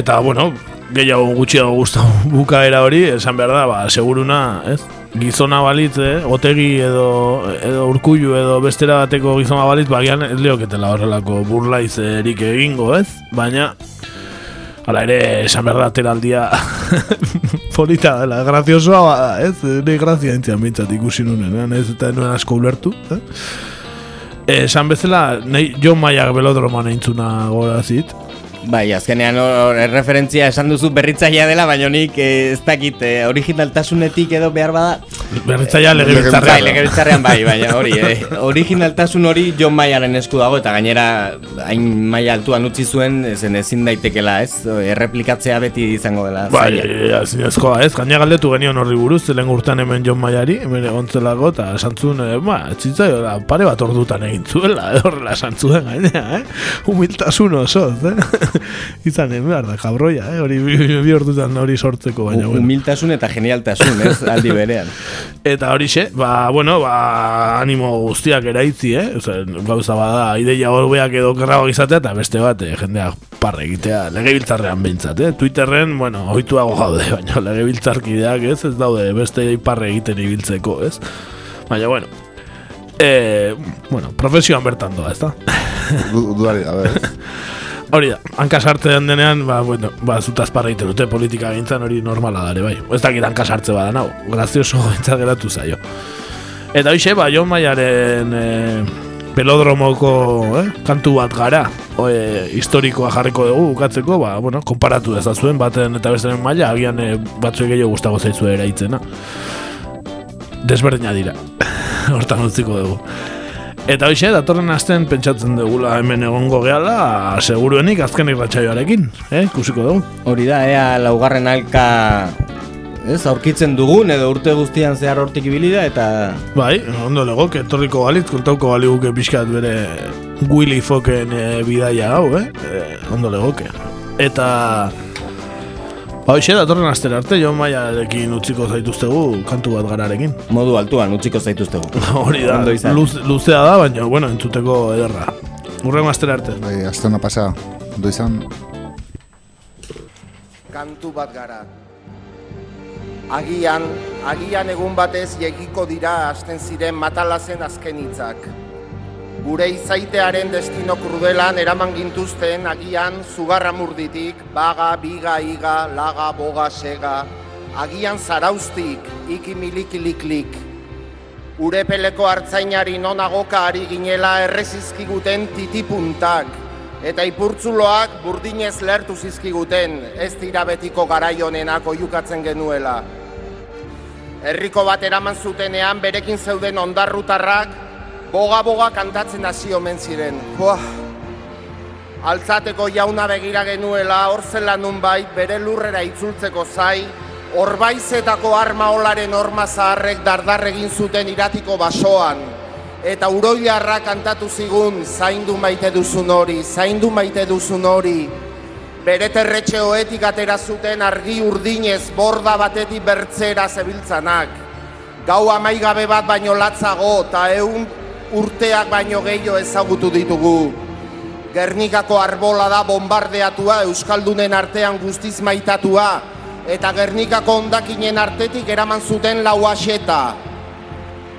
Eta, bueno, gehiago gutxiago guztu bukaera hori, esan behar da, ba, seguruna, ez, gizona balitz, eh? otegi edo, edo urkullu edo bestera bateko gizona balitz, bagian ez leoketela horrelako burlaiz erik egingo, ez? Baina, Hala ere, esan behar da teraldia polita dela, graziosoa bada, ez? Ne grazia entzian bintzat ikusi nunen, ez eta nuen asko ulertu. Eh? Esan bezala, nahi, John Mayak belodroman eintzuna gora zit, Bai, azkenean hor referentzia esan duzu berritzailea dela, baina nik eh, ez dakit eh, originaltasunetik edo behar bada... Berritzailea legebiltzarrean. Bai, legebiltzarrean bai, baina hori, eh, originaltasun hori John Mayaren esku dago, eta gainera hain maia altuan utzi zuen, zen ezin daitekela, ez? Erreplikatzea beti izango dela. Bai, ezkoa, ez? Gaina galdetu genion horri buruz, zelen urtean hemen John Mayari, hemen egontzelako, eta esan zuen, eh, ba, etxitzaio, pare bat ordutan egin zuela, horrela esan zuen gainera, eh? Humiltasun oso, eh? izan egin behar da, jabroia, eh? hori bi ordutan hori sortzeko baina. Bueno. Humiltasun eta genialtasun, ez, aldi berean. eta hori xe, ba, bueno, ba, animo guztiak eraitzi, eh? Oza, gauza bada, ideia horbeak edo kerrago izatea, eta beste bat, eh, jendeak parre egitea, legebiltzarrean behintzat, eh? Twitterren, bueno, oituago gaude, baina legebiltzarkideak, ez, ez daude, beste parre egiten ibiltzeko, ez? Baina, bueno, eh, bueno, profesioan bertan doa, ez da? Duari, a ver. Hori da, hanka sartzen denean, ba, bueno, ba, zutaz parra egiten dute politika gintzen hori normala dare, bai. Ez dakit hanka sartze bada, nau, grazioso gintzen geratu zaio. Eta hoxe, ba, Jon Maiaren e, pelodromoko eh, kantu bat gara, o, e, historikoa jarriko dugu, bukatzeko, ba, bueno, konparatu dezazuen, baten eta besteren maila, agian e, batzuek gehiago gustago zaizu eraitzena. Desberdina dira, hortan utziko dugu. Eta hoxe, datorren asten pentsatzen dugula hemen egongo gehala, seguruenik azken irratxaioarekin, eh, kusiko dugu. Hori da, ea laugarren alka ez, aurkitzen dugun edo urte guztian zehar hortik ibilida eta... Bai, ondo lego, etorriko balitz, kontauko baliguke pixkat bere Willy Foken e, bidaia hau, eh? E, ondo legoke. Eta... Ba, hoxe, datorren aster arte, jo maiarekin utziko zaituztegu kantu bat gararekin. Modu altuan utziko zaituztegu. Hori da, luz, luzea da, baina, bueno, entzuteko ederra. Urren aster arte. Bai, aste hona pasa, ondo izan. Kantu bat gara. Agian, agian egun batez jegiko dira hasten ziren matalazen azken hitzak gure izaitearen destino krudelan eraman gintuzten agian zugarra murditik, baga, biga, iga, laga, boga, sega, agian zaraustik, iki milikiliklik. Ure peleko hartzainari nonagoka ari ginela errezizkiguten titipuntak, eta ipurtzuloak burdinez lertu zizkiguten, ez dira betiko garaionenako jukatzen genuela. Herriko bat eraman zutenean berekin zeuden ondarrutarrak boga-boga kantatzen hasi omen ziren. Boa, altzateko jauna begira genuela, hor zela nunbait, bere lurrera itzultzeko zai, horbaizetako arma olaren orma zaharrek dardar egin zuten iratiko basoan, eta uroilarra kantatu zigun, zaindu maite duzun hori, zaindu maite duzun hori, bere terretxe hoetik atera zuten argi urdinez borda batetik bertzera zebiltzanak, gau amaigabe bat baino latzago, eta egun urteak baino gehiago ezagutu ditugu. Gernikako arbola da bombardeatua Euskaldunen artean guztiz maitatua, eta Gernikako ondakinen artetik eraman zuten lau aseta.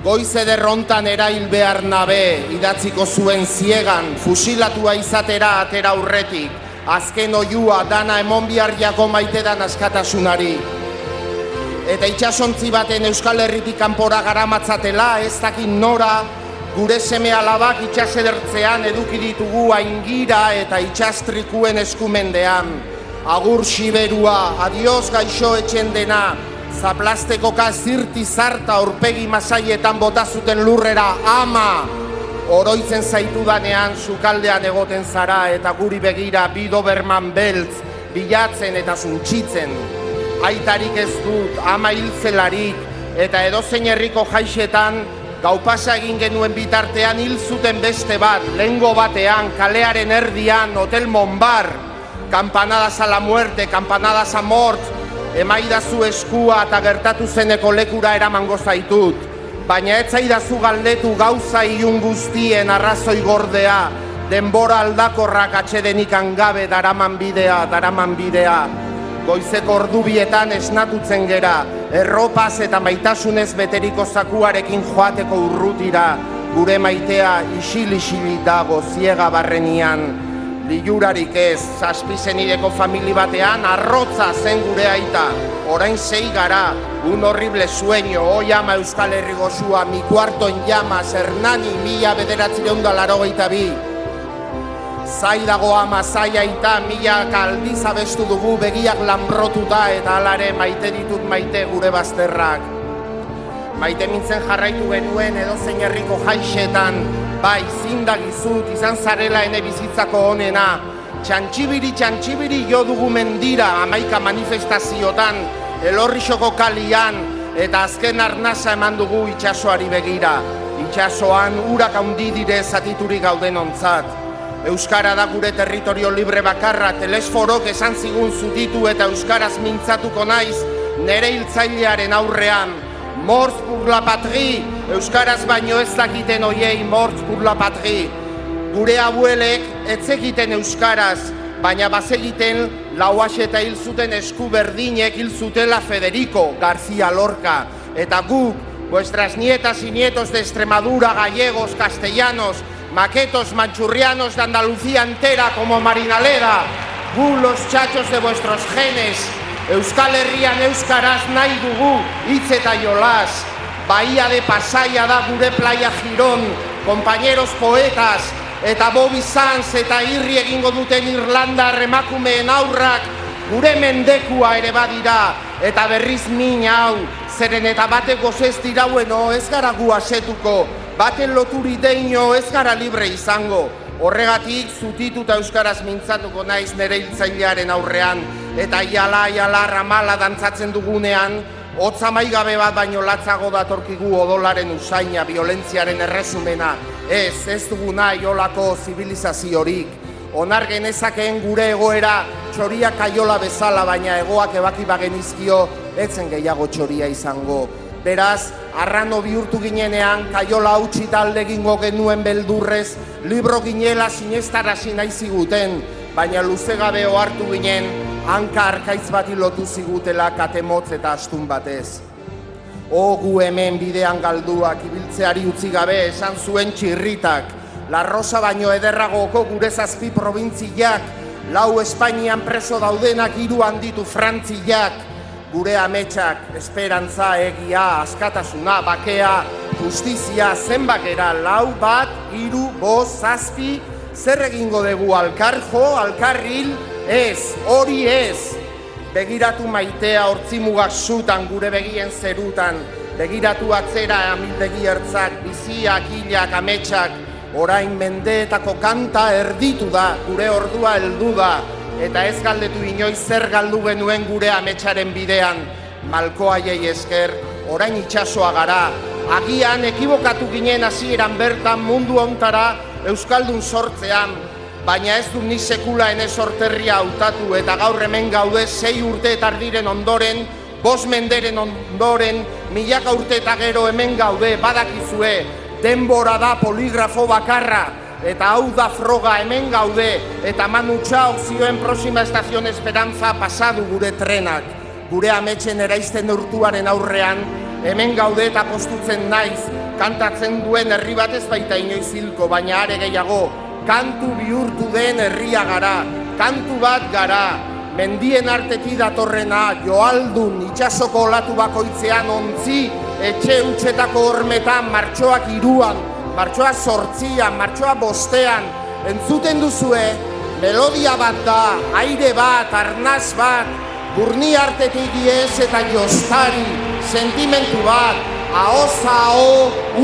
Goiz ederrontan erail behar nabe, idatziko zuen ziegan, fusilatua izatera atera urretik, azken oiua dana emon jako maitedan askatasunari. Eta itxasontzi baten Euskal Herritik kanpora garamatzatela, ez dakin nora, gure seme alabak itxasedertzean eduki ditugu aingira eta itxastrikuen eskumendean. Agur siberua, adioz gaixo etxen dena, zaplasteko kazirti zarta orpegi masaietan bota zuten lurrera ama. Oroitzen zaitu danean, sukaldean egoten zara eta guri begira bido berman beltz, bilatzen eta zuntxitzen. Aitarik ez dut, ama hilzelarik, eta edozein herriko jaixetan, Gau pasa egin genuen bitartean hil zuten beste bat, lengo batean, kalearen erdian, hotel Monbar, kampanadas a la muerte, kampanadas a mort, emaidazu eskua eta gertatu zeneko lekura eramango zaitut, baina ez zaidazu galdetu gauza ilun guztien arrazoi gordea, denbora aldakorrak atxedenikan gabe daraman bidea, daraman bidea. Goizeko ordubietan esnatutzen gera, erropaz eta maitasunez beteriko zakuarekin joateko urrutira, gure maitea isil-isili dago ziega barrenian. Lilurarik ez, zazpizenideko famili batean, arrotza zen gure aita. Orain zei gara, un horrible sueño, oi ama Euskal Herri gozua, mi kuarto en llamas, Hernani, mila bederatzireun da laro bi. Zai dago ama, zai aita, mila kaldiz abestu dugu, begiak lanbrotuta eta alare maite ditut maite gure bazterrak. Maite mintzen jarraitu genuen edo zein herriko jaixetan, bai, zindagizut, izan zarela ene bizitzako onena, txantxibiri, txantxibiri jo dugu mendira, amaika manifestaziotan, elorrixoko kalian, eta azken arnasa eman dugu itxasoari begira. Itxasoan urak handi dire zatiturik gauden ontzat. Euskara da gure territorio libre bakarra, telesforok esan zigun zutitu eta Euskaraz mintzatuko naiz, nere hiltzailearen aurrean. Morz pur la patri, Euskaraz baino ez dakiten oiei morz pur la patri. Gure abuelek etzekiten Euskaraz, baina bazegiten lauaxe eta hil zuten esku berdinek hil zutela Federico García Lorca. Eta guk, vuestras nietas y nietos de Extremadura, gallegos, castellanos, maquetos manchurrianos de Andalucía entera como Marinaleda, gu los chachos de vuestros genes, Euskal Herrian Euskaraz nahi dugu hitz eta jolas, Bahía de Pasaia da gure playa Girón, compañeros poetas, eta Bobby Sanz eta irri egingo duten Irlanda remakumeen aurrak, gure mendekua ere badira, eta berriz min hau, zeren eta batek gozez diraueno ez gara gu asetuko, baten loturi deino ez gara libre izango. Horregatik zutituta euskaraz mintzatuko naiz nere hiltzailearen aurrean eta iala iala ramala dantzatzen dugunean hotza maigabe bat baino latzago datorkigu odolaren usaina violentziaren erresumena. Ez, ez dugu nahi olako zibilizaziorik. Onar genezakeen gure egoera txoria kaiola bezala baina egoak ebaki bagenizkio etzen gehiago txoria izango. Beraz, arrano bihurtu ginenean, kaiola hautsi talde egingo genuen beldurrez, libro ginela sinestarazi nahi ziguten, baina luze gabe ohartu ginen, hanka arkaitz bati lotu zigutela katemotz eta astun batez. O gu hemen bidean galduak ibiltzeari utzi gabe esan zuen txirritak, La Rosa baino ederragoko gure zazpi probintziak, lau Espainian preso daudenak hiru handitu frantziak, gure ametsak, esperantza, egia, askatasuna, bakea, justizia, zenbakera, lau bat, hiru, bost, zazpi, zer egingo dugu alkarjo, alkarril, ez, hori ez. Begiratu maitea hortzimugak zutan gure begien zerutan, begiratu atzera amildegi ertzak, biziak, hilak, ametsak, orain mendeetako kanta erditu da, gure ordua heldu da, eta ez galdetu inoiz zer galdu genuen gure ametsaren bidean, malkoaiei esker, orain itsasoa gara, agian ekibokatu ginen hasieran bertan mundu ontara Euskaldun sortzean, baina ez du ni sekula ene sorterria hautatu eta gaur hemen gaude sei urte eta ardiren ondoren, bos menderen ondoren, milaka urte eta gero hemen gaude, badakizue, denbora da poligrafo bakarra, eta hau da froga hemen gaude, eta manutxa zioen prosima estazion esperantza pasadu gure trenak. Gure ametxen eraizten urtuaren aurrean, hemen gaude eta postutzen naiz, kantatzen duen herri bat ez baita inoiz hilko, baina are gehiago, kantu bihurtu den herria gara, kantu bat gara, mendien arteti datorrena, joaldun, itxasoko olatu bakoitzean ontzi, etxe utxetako hormetan, martxoak iruan, martxoa sortzian, martxoa bostean, entzuten duzue, melodia bat da, aire bat, arnaz bat, burni artetik diez eta jostari, sentimentu bat, ahoza aho,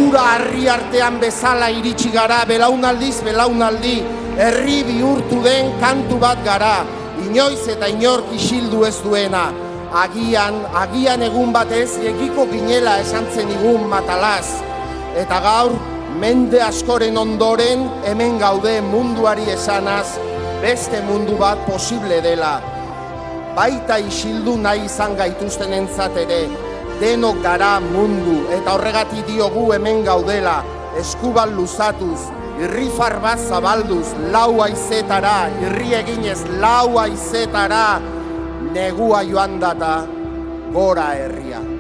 ura harri artean bezala iritsi gara, belaunaldiz, belaunaldi, herri bihurtu den kantu bat gara, inoiz eta inork isildu ez duena, agian, agian egun batez, egiko ginela esan zen igun matalaz, eta gaur, mende askoren ondoren hemen gaude munduari esanaz beste mundu bat posible dela. baita isildu nahi izan gaituzten entzat ere, denok gara mundu, eta horregatik diogu hemen gaudela, eskubal luzatuz, irri bat zabalduz, lau aizetara, irri eginez lau aizetara, negua joan data, gora herria.